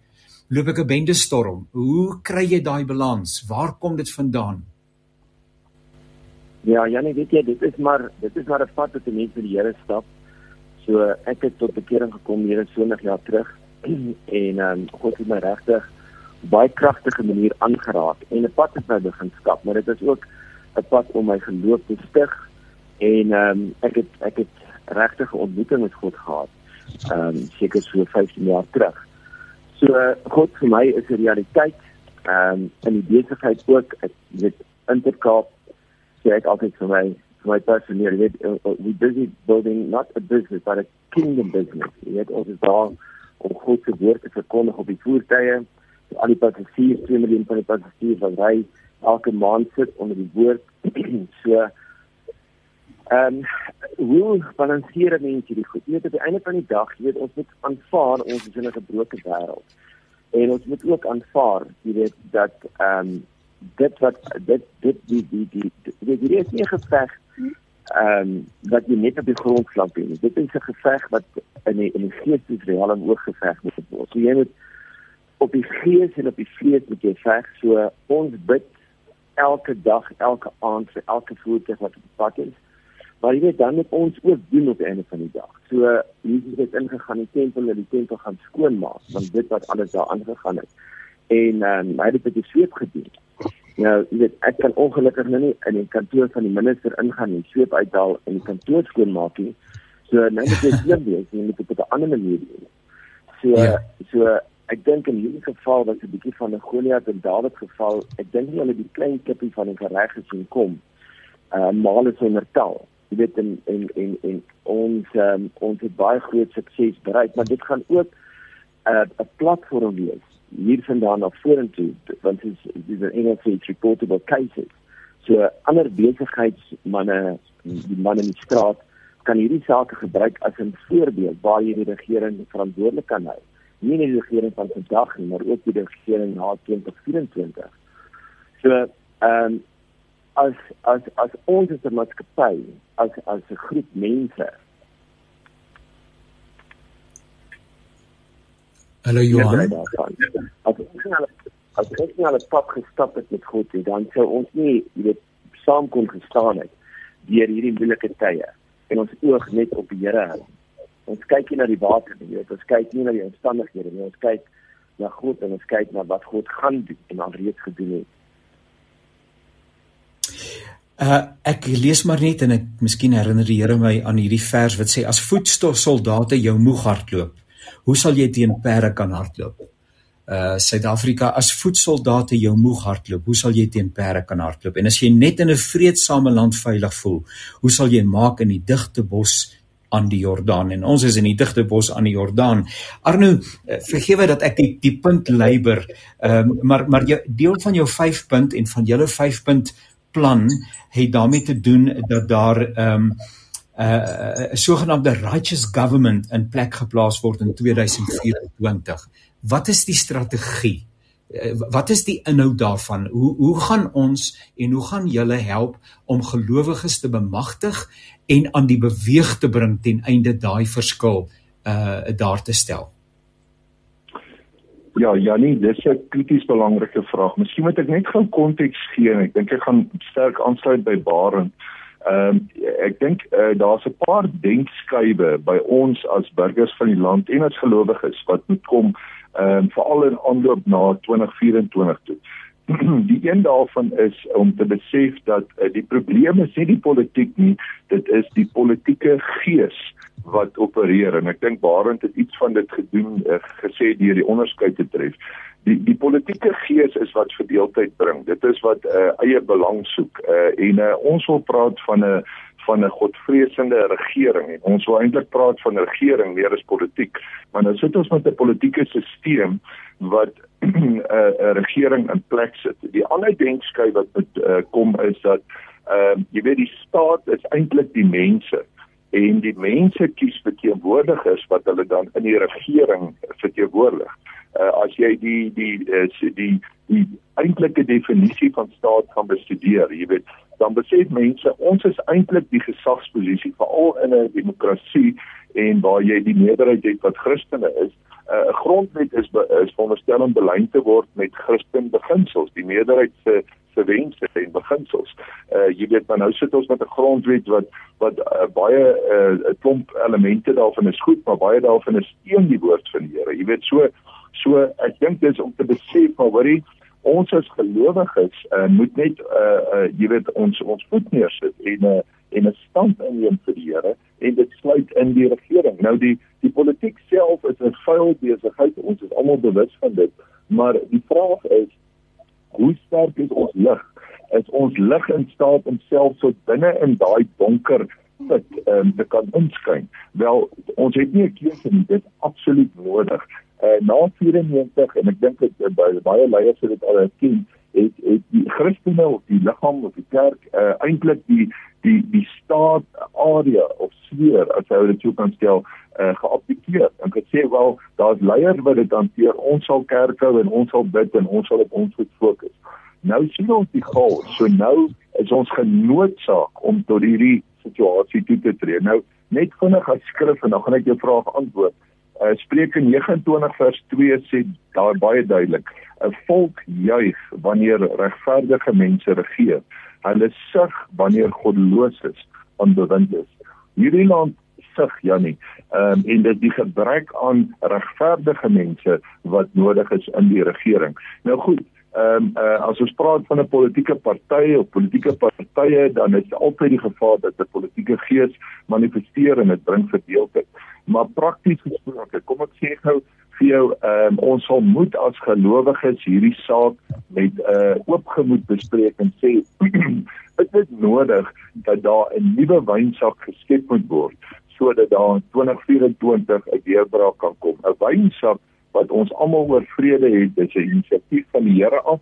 loop ek 'n bende storm. Hoe kry jy daai balans? Waar kom dit vandaan? Ja, Janie, weet jy, dit is maar dit is maar 'n pad wat 'n mens met die Here stap. So ek het tot bekering gekom hier in 20 jaar terug en ehm um, God het my regtig baie kragtige manier aangeraak en 'n pad het nou begin skap, maar dit is ook 'n pad om my geloof te stig en ehm um, ek het ek het regtig 'n ontmoeting met God gehad. Ehm um, seker so 15 jaar terug. So God vir my is 'n realiteit. Ehm um, in die besigheid ook, ek weet Intercape sê ek altyd vir my vir my personeel, weet uh, uh, we busy building not a business but a kingdom business. Jy weet ons is daar om God se woord te verkondig op die voertuie. So al die passasiers, 2 miljoen van die passasiers wat ry elke maand sit onder die woord. so Ehm um, hoe balanseer mense hierdie goed? Net op die einde van die dag, jy weet, ons moet aanvaar ons is in 'n gebroke wêreld. En ons moet ook aanvaar, jy weet, dat ehm um, dit wat dit dit die die die die die is nie geveg ehm um, wat jy net op die grond slap nie. Dit is 'n geveg wat in die in die gees is reël en ook geveg moet word. So jy moet op die gees en op die vlees moet jy veg. So ons bid elke dag, elke aand vir elke voete wat op pad is Maar jy weet dan moet ons ook doen op die einde van die dag. So Jesus het ingegaan in die tempel en die tempel gaan skoonmaak want dit wat alles daar aangegaan het. En ehm um, hy het dit met die sweep gedoen. Nou, jy weet, ek kan ongelukkig nou nie in die kantoor van die minister ingaan en sweep uithaal en die kantoor skoonmaak nie. So nou moet jy slim wees, jy moet dit op 'n ander manier doen. So ja. so ek dink in hierdie geval was 'n bietjie van 'n Goliat en Dawid geval. Ek dink nie hulle die klein kippie van die reg gesien kom. Uh maar is onder tel. Jy weet en en en, en ons um, ons het baie groot sukses bereik, maar dit gaan ook 'n uh, 'n platform wees hiervandaan na vorentoe want dit is dit is 'n Engels sê reportable cases. So ander besigheidsmanne, die manne in die straat kan hierdie sake gebruik as 'n voorbeeld waar jy die regering verantwoordelik kan hou. Nie net die regering van vandag nie, maar ook die regering na 2024. So, ehm um, as as as ons as 'n maatskappy, as as 'n groep mense Hallo Johan. As ons nou as ons nou al pad gestap het met God, dan sou ons nie, jy weet, saam kon gestaan het deur hierdie moeilike tye en ons oog net op die Here hou. Ons kyk nie na die water nie, weet, ons kyk nie na die omstandighede nie, ons kyk na God en ons kyk na wat God gaan doen en al reeds gedoen het. Uh ek lees maar net en ek miskien herinner die Here my aan hierdie vers wat sê as voetstofsoldate jou moeg hardloop, hoe sal jy teen perde kan hardloop? uh Suid-Afrika as voetsoldate jou moeg hardloop, hoe sal jy teen perde kan hardloop? En as jy net in 'n vredesame land veilig voel, hoe sal jy maak in die digte bos aan die Jordaan? En ons is in die digte bos aan die Jordaan. Arno, uh, vergewe dat ek die die punt leiber, ehm um, maar maar jou deel van jou 5 punt en van julle 5 punt plan het daarmee te doen dat daar ehm um, 'n uh, 'n sogenaamde righteous government in plek geplaas word in 2024 wat is die strategie? Eh, wat is die inhoud daarvan? Hoe hoe gaan ons en hoe gaan julle help om gelowiges te bemagtig en aan die beweeg te bring ten einde daai verskil uh daar te stel? Ja, Janie, dis 'n krities belangrike vraag. Miskien moet ek net gou konteks gee. Ek dink ek gaan sterk aansluit by Barend. Ehm um, ek dink uh, daar's 'n paar denkskuive by ons as burgers van die land en as gelowiges wat moet kom ehm um, veral in aanloop na 2024 toe. die een daarvan is om te besef dat uh, die probleem is nie die politiek nie, dit is die politieke gees wat opereer en ek dink Barend het iets van dit gedoen uh, gesê deur die onderskeid te tref. Die die politieke gees is wat verdeeldheid bring. Dit is wat uh, eie belang soek. Uh, en uh, ons wil praat van 'n van 'n godvreesende regering en ons wil eintlik praat van regering meer as politiek maar nou sit ons met 'n politieke stelsel wat 'n uh, regering in plek sit die ander denksky wat met uh, kom is dat uh, jy weet die staat is eintlik die mense en die mense kies verteenwoordigers wat hulle dan in die regering verteenwoordig uh, as jy die die uh, die die, die eintlike definisie van staat gaan bestudeer jy weet dan besef mense ons is eintlik die gesagsposisie veral in 'n demokrasie en waar jy die meerderheid het wat Christene is. Uh, 'n uh, Grondwet is is veronderstel om belyn te word met Christen beginsels, die meerderheid se se wense en beginsels. Uh jy weet maar nou sit ons met 'n grondwet wat wat uh, baie 'n uh, klomp elemente daarvan is goed, maar baie daarvan is teen die woord van die Here. Jy weet so so ek dink dis om te besef maar hoorie ons as gelowiges uh, moet net uh, uh jy weet ons ons voet neersit en uh, en 'n stand inneem vir die Here en dit sluit in die regering. Nou die die politiek self is 'n vuil besigheid. Ons is almal bewus van dit. Maar die vraag is hoe sterk is ons lig? Is ons lig in staat om self so binne in daai donker put um, te kan inskyn? Wel, ons het nie 'n keuse nie. Dit is absoluut nodig uh, na 94 en ek dink dit uh, baie, baie leiers het dit al erken het het die Christene of die liggaam of die kerk uh, eintlik die die die staat area of sfeer as jy dit sou kan stel uh, geabdikeer. En gesê wel daar's leiers wat dit hanteer. Ons sal kerk hou en ons sal bid en ons sal op ons goed fokus. Nou sien ons die gal so nou is ons genoodsaak om tot hierdie situasie toe te tree. Nou net vinnig as skrif en dan gaan ek jou vraag antwoord Uh, Spreuke 29 vers 2 sê daar baie duidelik: 'n volk juig wanneer regverdige mense regeer. Hulle sug wanneer goddeloses onbewind is. Hierdie land sug Jannie. Ehm um, en dit die gebrek aan regverdige mense wat nodig is in die regering. Nou goed, ehm um, uh, as ons praat van 'n politieke party of politieke partye dan is altyd die gevaar dat 'n politieke gees manifesteer en dit bring verdeeldheid. Maar prakties gesproke, kom ek sê gou vir jou, ehm um, ons sal moet as gelowiges hierdie saak met 'n uh, oopgemoed bespreek en sê dit is nodig dat daar 'n nuwe wynsak geskep moet word sodat daar in 2024 'n deurbraak kan kom. 'n Wynsak wat ons almal oor vrede het, dis 'n inisiatief van die Here af.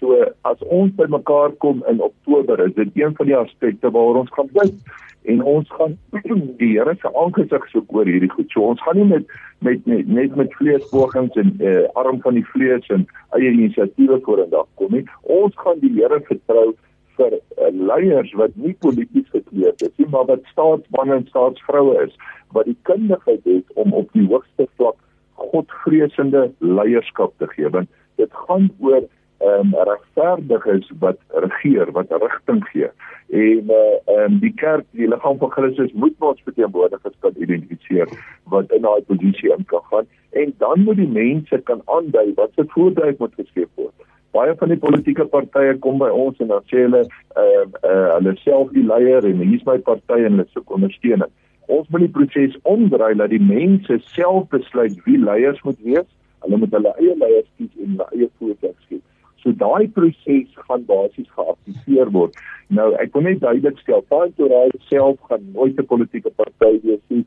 So as ons bymekaar kom in Oktober, is dit een van die aspekte waaroor ons gaan bid en ons gaan die Here se aangesig soek oor hierdie goed. So ons gaan nie met met net net met vleespogings en uh, arm van die vlees en eie inisiatiewe vorendag kom nie. Ons gaan die Here vertrou vir uh, leiers wat nie polities gekleed is nie, maar wat staatsmanne en staatsvroue is wat die kundigheid het om op die hoogste vlak godvreesende leierskap te gee want dit gaan oor ehm um, regverdiges wat regeer wat rigting gee. En eh, ehm uh, um, die kerk die liggaam van Christus moet ons verteenwoordigers kan identifiseer wat in daai posisie in kan gaan. En dan moet die mense kan aandui wat se voordeel moet geskep word. Baie van die politieke partye kom by ons en dan sê hulle ehm uh, uh, hulle self die leier en hier's my party en hulle soek ondersteuning ons moet die proses omdraai dat die mense self besluit wie leiers moet wees. Hulle moet hulle eie leiers kies en hulle eie voorkeur gee. So daai proses gaan basies geaktiveer word. Nou ek wil net duidelik stel, Paantorai self gaan nooit 'n politieke party wees nie.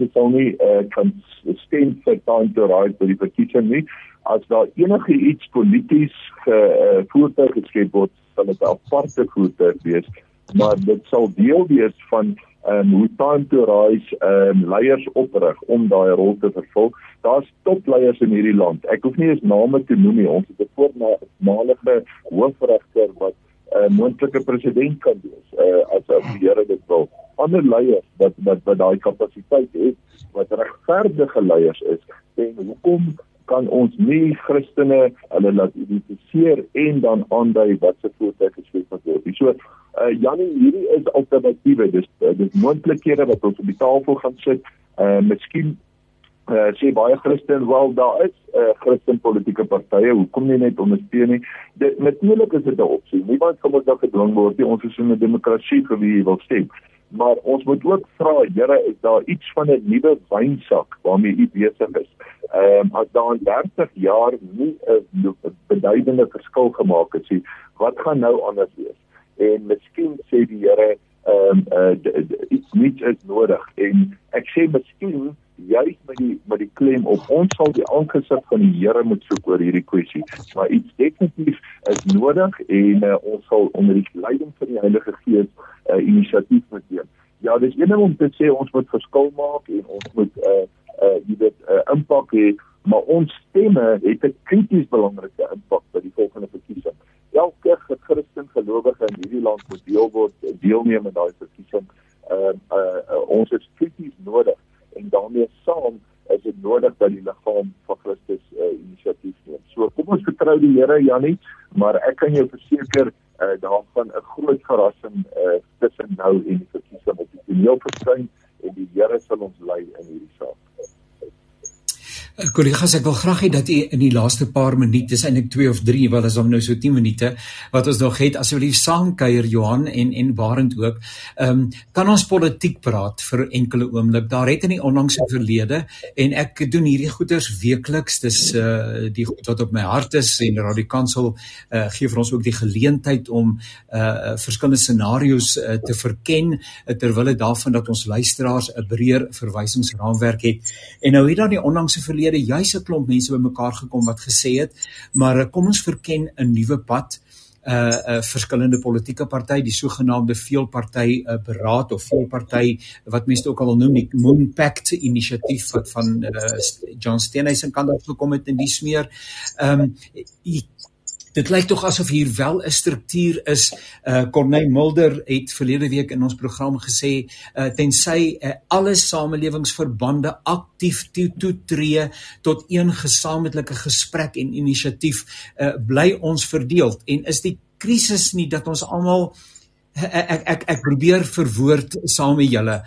Dit nie uh, kan stem vir Paantorai vir die verkiesing nie. As daar enige iets polities ge uh, voertuig geskep word, sal dit 'n aparte voertuig wees, maar dit sal deel wees van um, hoe time to rise um, leiers oprig om daai rol te vervul. Daar's topleiers in hierdie land. Ek hoef nie eens name te noem nie. Ons het 'n voormalige hoofregter wat 'n uh, moontlike president kan wees uh, as as die Here dit wil. Ander leiers wat wat wat daai kapasiteit het, wat regverdige leiers is. En hoekom kan ons nie Christene hulle laat identifiseer en dan aandui wat se voertuig geskep word. So uh Janie, hierdie is alternatiewe. Dis uh, dis moontlikhede wat ons op die tafel gaan sit. Uh miskien uh sê baie Christen wel daar is 'n uh, Christen politieke partye, hoekom nie net ondersteun nie? Dit natuurlik is dit 'n opsie. Niemand kan ons dan gedwing word nie. Ons is in 'n demokrasie vir wie wil stem maar ons moet ook vra Here is daar iets van 'n nuwe wynsak waarmee u besig is. Ehm um, as daar in 30 jaar nie 'n beduidende verskil gemaak het nie, wat gaan nou anders wees? En miskien sê die Here ehm um, uh, iets nuuts is nodig en ek sê miskien juist met die met die klem op. Ons sal die aangesig van die Here moet soek oor hierdie kwessie. Maar iets definitief is nodig en uh, ons sal onder die leiding van die Heilige Gees 'n uh, eh, inisiatief moet neem. Ja dis een ding om te sê ons moet verskil maak en ons moet 'n uh, uh, jy weet 'n uh, impak hê maar ons stemme het 'n krities belangrike impak by die volgende verkiesing. Elke Christen gelowige in hierdie land moet deel word deelneem aan daai verkiesing. Uh, uh, uh, ons is krities nodig en daarmee saam is dit nodig dat die liggaam van Christus 'n uh, inisiatief neem. So kom ons vertrou die Here Janie, maar ek kan jou verseker uh, daar gaan 'n groot verrassing uh, tussen nou en die verkiesing op die toneel verskyn en die Here sal ons lei in hierdie saak. Eh, kollegas, ek wil graag hê dat u in die laaste paar minute, dis eintlik 2 of 3, wel is hom nou so 10 minute wat ons nog het, asseblief saamkuier Johan en en Barend ook. Ehm um, kan ons politiek praat vir enkele oomblik. Daar het in die onlangse verlede en ek doen hierdie goeders weekliks. Dis uh die goed wat op my hart is en Radikansel uh gee vir ons ook die geleentheid om uh verskillende scenario's uh, te verken uh, terwyl dit daarvan dat ons luisteraars 'n breër verwysingsraamwerk het. En nou hier dan die onlangse verlede verlede juis 'n klomp mense bymekaar gekom wat gesê het, maar eh, kom ons verken 'n nuwe pad uh 'n uh, verskillende politieke party die sogenaamde veelparty uh, beraad of veelparty wat mense ook al wil noem die Moon Pact inisiatief wat van uh, John Steenhuisen kant af gekom het in die smeer. Ehm um, Dit lyk tog asof hier wel 'n struktuur is. Uh Corneille Mulder het verlede week in ons program gesê uh tensy uh, alle samelewingsverbande aktief toetree tot een gesamentlike gesprek en inisiatief uh bly ons verdeeld. En is die krisis nie dat ons almal ek ek ek, probeer verwoord saam met julle.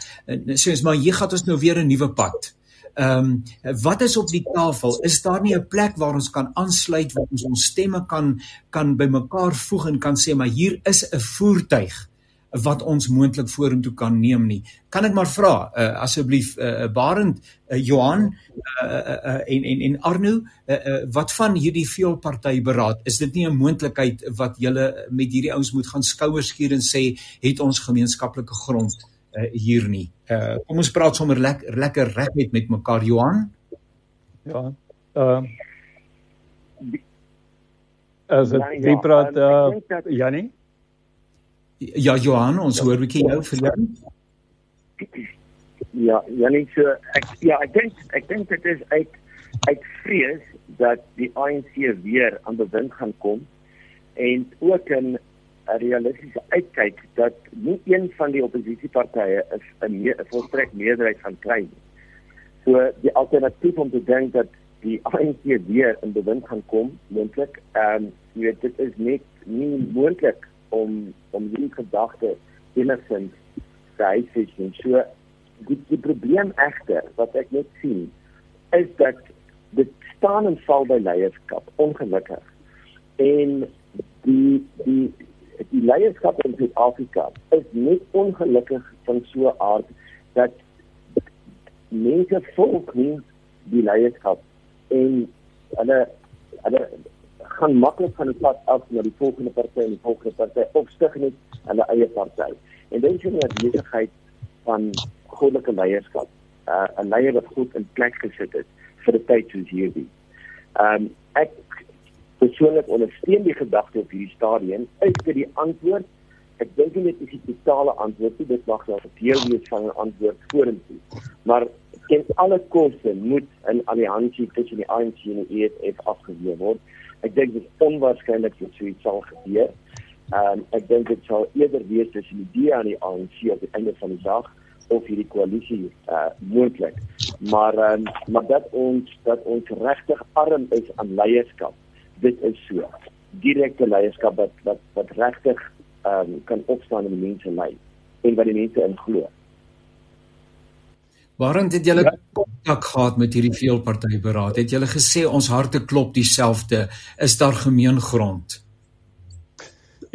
Sê ons maar hier gaan ons nou weer 'n nuwe pad Ehm um, wat is op die tafel? Is daar nie 'n plek waar ons kan aansluit waar ons ons stemme kan kan bymekaar voeg en kan sê maar hier is 'n voertuig wat ons moontlik vorentoe kan neem nie. Kan ek maar vra uh, asseblief uh, Barend uh, Johan uh, uh, uh, en en en Arno uh, uh, wat van hierdie veelparty beraad is dit nie 'n moontlikheid wat julle met hierdie ouens moet gaan skouers skuur en sê het ons gemeenskaplike grond uh, hier nie. Uh, kom ons praat sommer lekker lekker reg met met mekaar Johan. Ja. Ehm uh, As dit praat uh, Janie Ja Johan, ons hoor bietjie jou vir jou. Ja, Janie, so ek ja, ek dink ek dink dit is uit uit vrees dat die ANC weer aan bewind gaan kom en ook 'n realistiese uitkyk dat nie een van die oppositiepartye 'n me volstrek meerderheid gaan kry nie. So die alternatief om te dink dat die ANC weer in bewind gaan kom, moontlik, ehm um, jy weet dit is net nie moontlik om om hierdie gedagte enigstens te huisves. So die, die probleem egter wat ek net sien is dat dit staan en val by leierskap ongelukkig. En die die die leierskap in Suid-Afrika is net ongelukkig van so 'n aard dat mense volg nie die leierskap en hulle hulle gaan maklik van die pad af na die volgende party en die volgende party of stig net hulle eie party. En dit is 'n besigheid van goddelike leierskap. Uh, 'n leier wat goed in plek gesit het vir 'n tyd soos hierdie. Ehm um, ek persoonlik ondersteun die gedagte op hierdie stadium. Is dit die antwoord? Ek dink nie dit is die totale antwoord nie. Dit mag wel 'n deel wees van 'n antwoord vorentoe. Maar teen alle koste moet 'n alliansie tussen die ANC en die EFF afgeweer word. Ek dink dit is onwaarskynlik dat so iets sal gebeur. Ehm um, ek dink dit sal eerder wees tussen die DA en die ANC op die einde van die dag of hierdie koalisie uh moontlik. Maar ehm um, maar dat ons dat ons regtig arm is aan leierskap. Dit is so. Direkte leierskap wat wat wat regtig ehm um, kan opstaan en die mense lei en wat die mense in glo. Waarom het julle ja. kontak gehad met hierdie veelpartytjie beraad? Het julle gesê ons harte klop dieselfde? Is daar gemeengrond?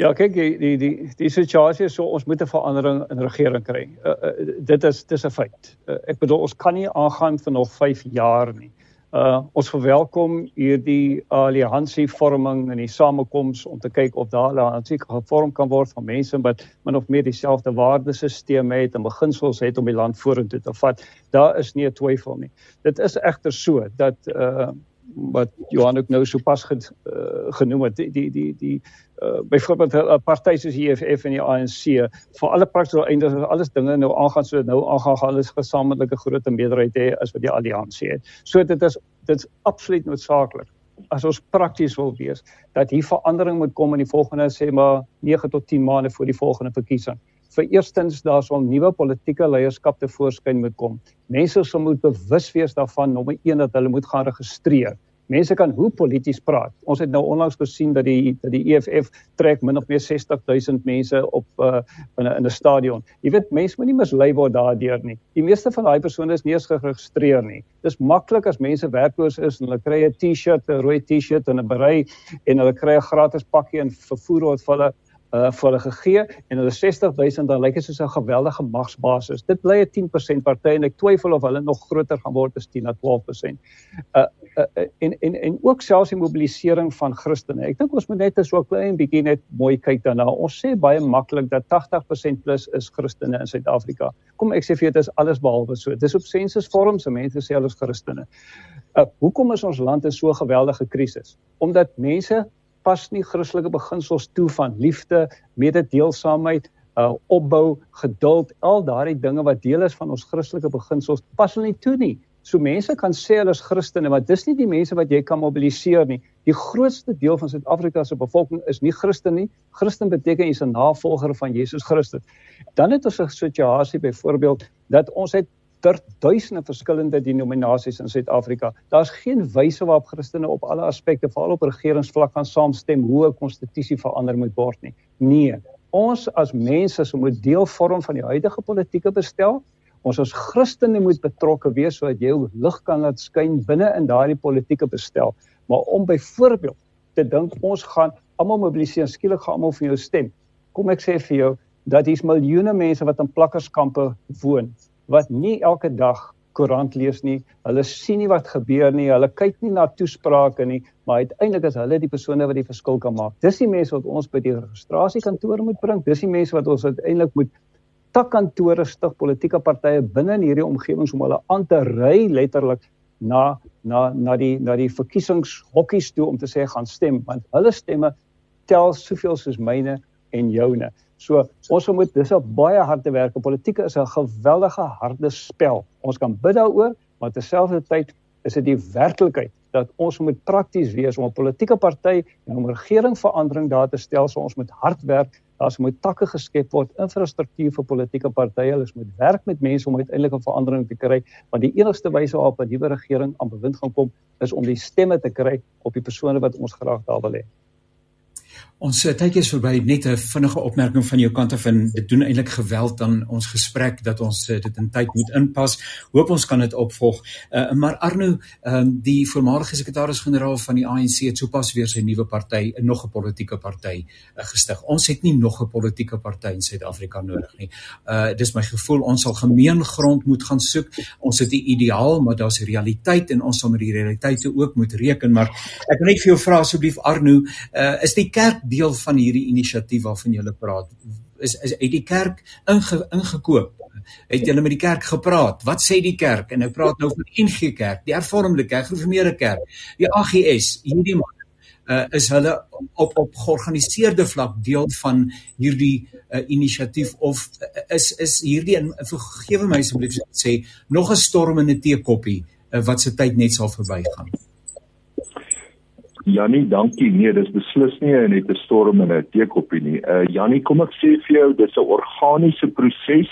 Ja, kyk, die die die, die situasie is so ons moet 'n verandering in regering kry. Uh, uh, dit is dis 'n feit. Uh, ek bedoel ons kan nie aangaan vir nog 5 jaar nie. Uh ons verwelkom hierdie alliansie vorming en die samekoms om te kyk of daar 'n alliansie gevorm kan word van mense wat min of meer dieselfde waardesisteem het en beginsels het om die land vorentoe te vat. Daar is nie 'n twyfel nie. Dit is egter so dat uh wat Johan ook nou sopas ge, uh, genoem het die die die, die uh, byvoorbeeld 'n party soos die EFF en die ANC vir alle praktiese eindes as alles dinge nou aangaan so nou aangaan gaan hulle gesamentlike groot meerderheid hê as wat die alliansie het. So dit is dit is absoluut noodsaaklik as ons prakties wil wees dat hier verandering moet kom in die volgende sê maar 9 tot 10 maande voor die volgende verkiesing. Vir eerstens daar sal nuwe politieke leierskap te voorskyn moet kom. Mense sal moet bewus wees daarvan nommer 1 dat hulle moet gaan registreer mense kan hoe polities praat. Ons het nou onlangs gesien dat die dat die EFF trek min of meer 60000 mense op uh, in 'n in 'n stadion. Jy weet mense moet nie mislei word daardeur nie. Die meeste van daai persone is nie eens geregistreer nie. Dis maklik as mense werkloos is en hulle kry 'n T-shirt, 'n rooi T-shirt en 'n berei en hulle kry 'n gratis pakkie en vervoer word vir hulle uh vir hulle gegee en hulle 60000 dan lyk dit soos 'n geweldige magsbasis. Dit bly 'n 10% party en ek twyfel of hulle nog groter gaan word as 10 na 12%. Uh, uh, en en en ook selfs die mobilisering van Christene. Ek dink ons moet net so 'n klein bietjie net mooi kyk daarna. Ons sê baie maklik dat 80% plus is Christene in Suid-Afrika. Kom ek sê vir dit is alles behalwe so. Dis op sensus vorms se mense sê hulle is Christene. Uh hoekom is ons land in so 'n geweldige krisis? Omdat mense pas nie Christelike beginsels toe van liefde, mededeelsaamheid, uh opbou, geduld, al daardie dinge wat deel is van ons Christelike beginsels, pas hulle nie toe nie. So mense kan sê hulle is Christene, maar dis nie die mense wat jy kan mobiliseer nie. Die grootste deel van Suid-Afrika se bevolking is nie Christen nie. Christen beteken jy's 'n navolger van Jesus Christus. Dan het ons 'n situasie byvoorbeeld dat ons het ter duisende verskillende denominasies in Suid-Afrika. Daar's geen wyse waarop Christene op alle aspekte, veral op regeringsvlak kan saamstem hoe 'n konstitusie verander moet word nie. Nee, ons as mense se moet deel vorm van die huidige politieke bestel. Ons as Christene moet betrokke wees sodat jy lig kan laat skyn binne in daardie politieke bestel. Maar om byvoorbeeld te dink ons gaan almal mobiliseer, skielik gaan almal vir jou stem. Kom ek sê vir jou dat hier's miljoene mense wat in plakkerskampe woon wat nie elke dag koerant lees nie. Hulle sien nie wat gebeur nie. Hulle kyk nie na toesprake nie, maar uiteindelik is hulle die persone wat die verskil kan maak. Dis die mense wat ons by die registrasiekantore moet bring. Dis die mense wat ons uiteindelik moet takkantore stig politieke partye binne in hierdie omgewings om hulle aan te ry letterlik na na na die na die verkiesingshokkies toe om te sê gaan stem want hulle stemme tel soveel soos myne en joune. So ons moet dis 'n baie harde werk. Politiek is 'n geweldige harde spel. Ons kan bid daaroor, maar terselfdertyd is dit die werklikheid dat ons moet prakties wees om 'n politieke party en om regeringsverandering daar te stel. So ons moet hard werk. Daar moet takke geskep word, infrastruktuur vir politieke partye. Hulle moet werk met mense om uiteindelik 'n verandering te kry, want die enigste wyse waarop 'n nuwe regering aan bewind gaan kom, is om die stemme te kry op die persone wat ons graag daar wil hê. Ons eh, tydjie is verby net 'n vinnige opmerking van jou kant af en dit doen eintlik geweld aan ons gesprek dat ons uh, dit in tyd moet inpas. Hoop ons kan dit opvolg. Uh, maar Arno, um, die voormalige sekretaris-generaal van die ANC het sopas weer sy nuwe party, nog 'n politieke party uh, gestig. Ons het nie nog 'n politieke party in Suid-Afrika nodig nie. Uh dis my gevoel ons sal gemeen grond moet gaan soek. Ons het 'n ideaal, maar daar's 'n realiteit en ons sal met die realiteite ook moet reken. Maar ek wil net vir jou vra asseblief Arno, uh is die kerk deel van hierdie inisiatief waarvan jy praat. Is is uit die kerk inge, ingekoop? Het julle met die kerk gepraat? Wat sê die kerk? En nou praat nou van die NG Kerk die hervormde kerk gereformeerde kerk. Die AGS hierdie man uh, is hulle op op georganiseerde vlak deel van hierdie uh, inisiatief of uh, is is hierdie vergewe my asseblief sê nog 'n storm in 'n teekoppie uh, wat se tyd net sal verbygaan Jannie, dankie. Nee, dis beslis nie net 'n storm in 'n teekoppie nie. Uh Jannie, kom ek sê vir jou, dis 'n organiese proses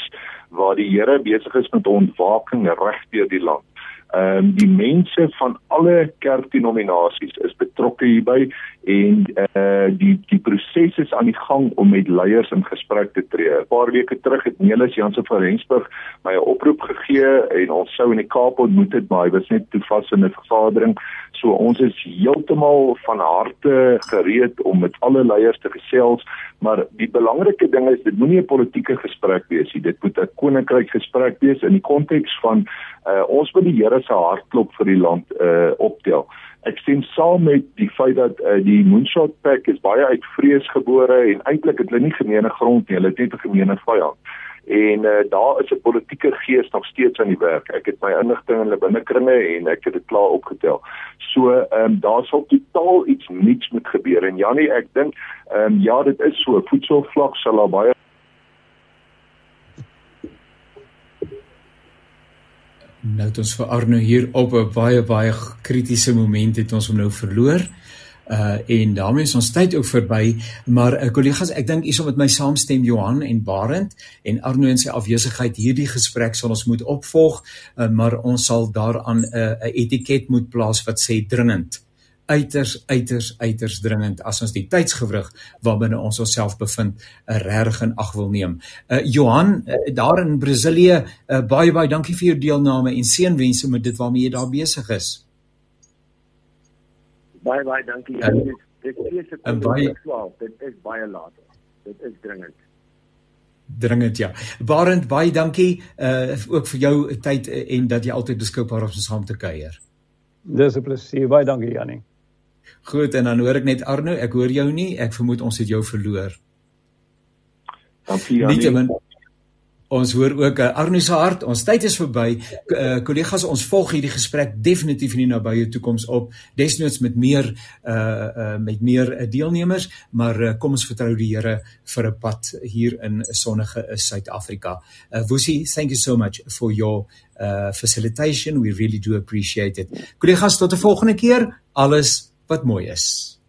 waar die Here besig is met ontwaking reg deur die land. Ehm um, die mense van alle kerkdenominasies is betrokke hierby en eh uh, die die proses is aan die gang om met leiers in gesprek te tree. 'n Paar weke terug het Nelis Jansen van Rensburg my 'n oproep gegee en ons sou in die Kaap ontmoet het, maar hy was net te vas in 'n vergadering. So ons is heeltemal van harte gereed om met alle leiers te gesels, maar die belangrike ding is dit moenie 'n politieke gesprek wees nie. Dit moet 'n koninkryk gesprek wees in die konteks van uh, ons wil die Here se hartklop vir die land uh, optel. Ek sien saam met die feit dat uh, die Moonshot Pack is baie uit vrees gebore en eintlik het hulle nie gemeene grond nie, hulle het net 'n gemeene vyand en uh, daar is 'n politieke gees nog steeds aan die werk. Ek het my inligting in hulle binnekringe en ek het dit klaar opgetel. So ehm um, daar sal totaal iets niets moet gebeur en Jannie, ek dink ehm um, ja, dit is so voedselvlak sal daar baie Nou het ons vir Arno hier op 'n baie baie kritiese oomblik het ons hom nou verloor uh en daarmee is ons tyd ook verby maar uh, kollegas ek dink sal met my saamstem Johan en Barend en Arno in sy afwesigheid hierdie gesprek sal ons moet opvolg uh, maar ons sal daaraan 'n uh, etiket moet plaas wat sê dringend uiters uiters uiters dringend as ons die tydsgewrig waarbinne ons onsself bevind uh, reg in ag wil neem. Uh Johan uh, daar in Brasilië uh, baie baie dankie vir jou deelname en seënwense met dit waarmee jy daar besig is. Baie baie dankie. Ja, dit dit is dit baie 12. Dit is baie laat. Dit is dringend. Dringend ja. Barend baie dankie uh ook vir jou tyd en dat jy altyd beskikbaar is om saam te kuier. Dis 'n plesier. Baie dankie Jannie. Goed en dan hoor ek net Arno, ek hoor jou nie. Ek vermoed ons het jou verloor. Dankie Jannie. Nietemin Ons hoor ook uh, Arno se hart. Ons tyd is verby. Uh, kollegas, ons volg hierdie gesprek definitief in die nabye toekoms op. Desnoods met meer uh uh met meer uh, deelnemers, maar uh, kom ons vertrou die Here vir 'n pad hier in sonnige Suid-Afrika. Uh Woesie, thank you so much for your uh facilitation. We really do appreciate it. Kollegas, tot 'n volgende keer. Alles wat mooi is.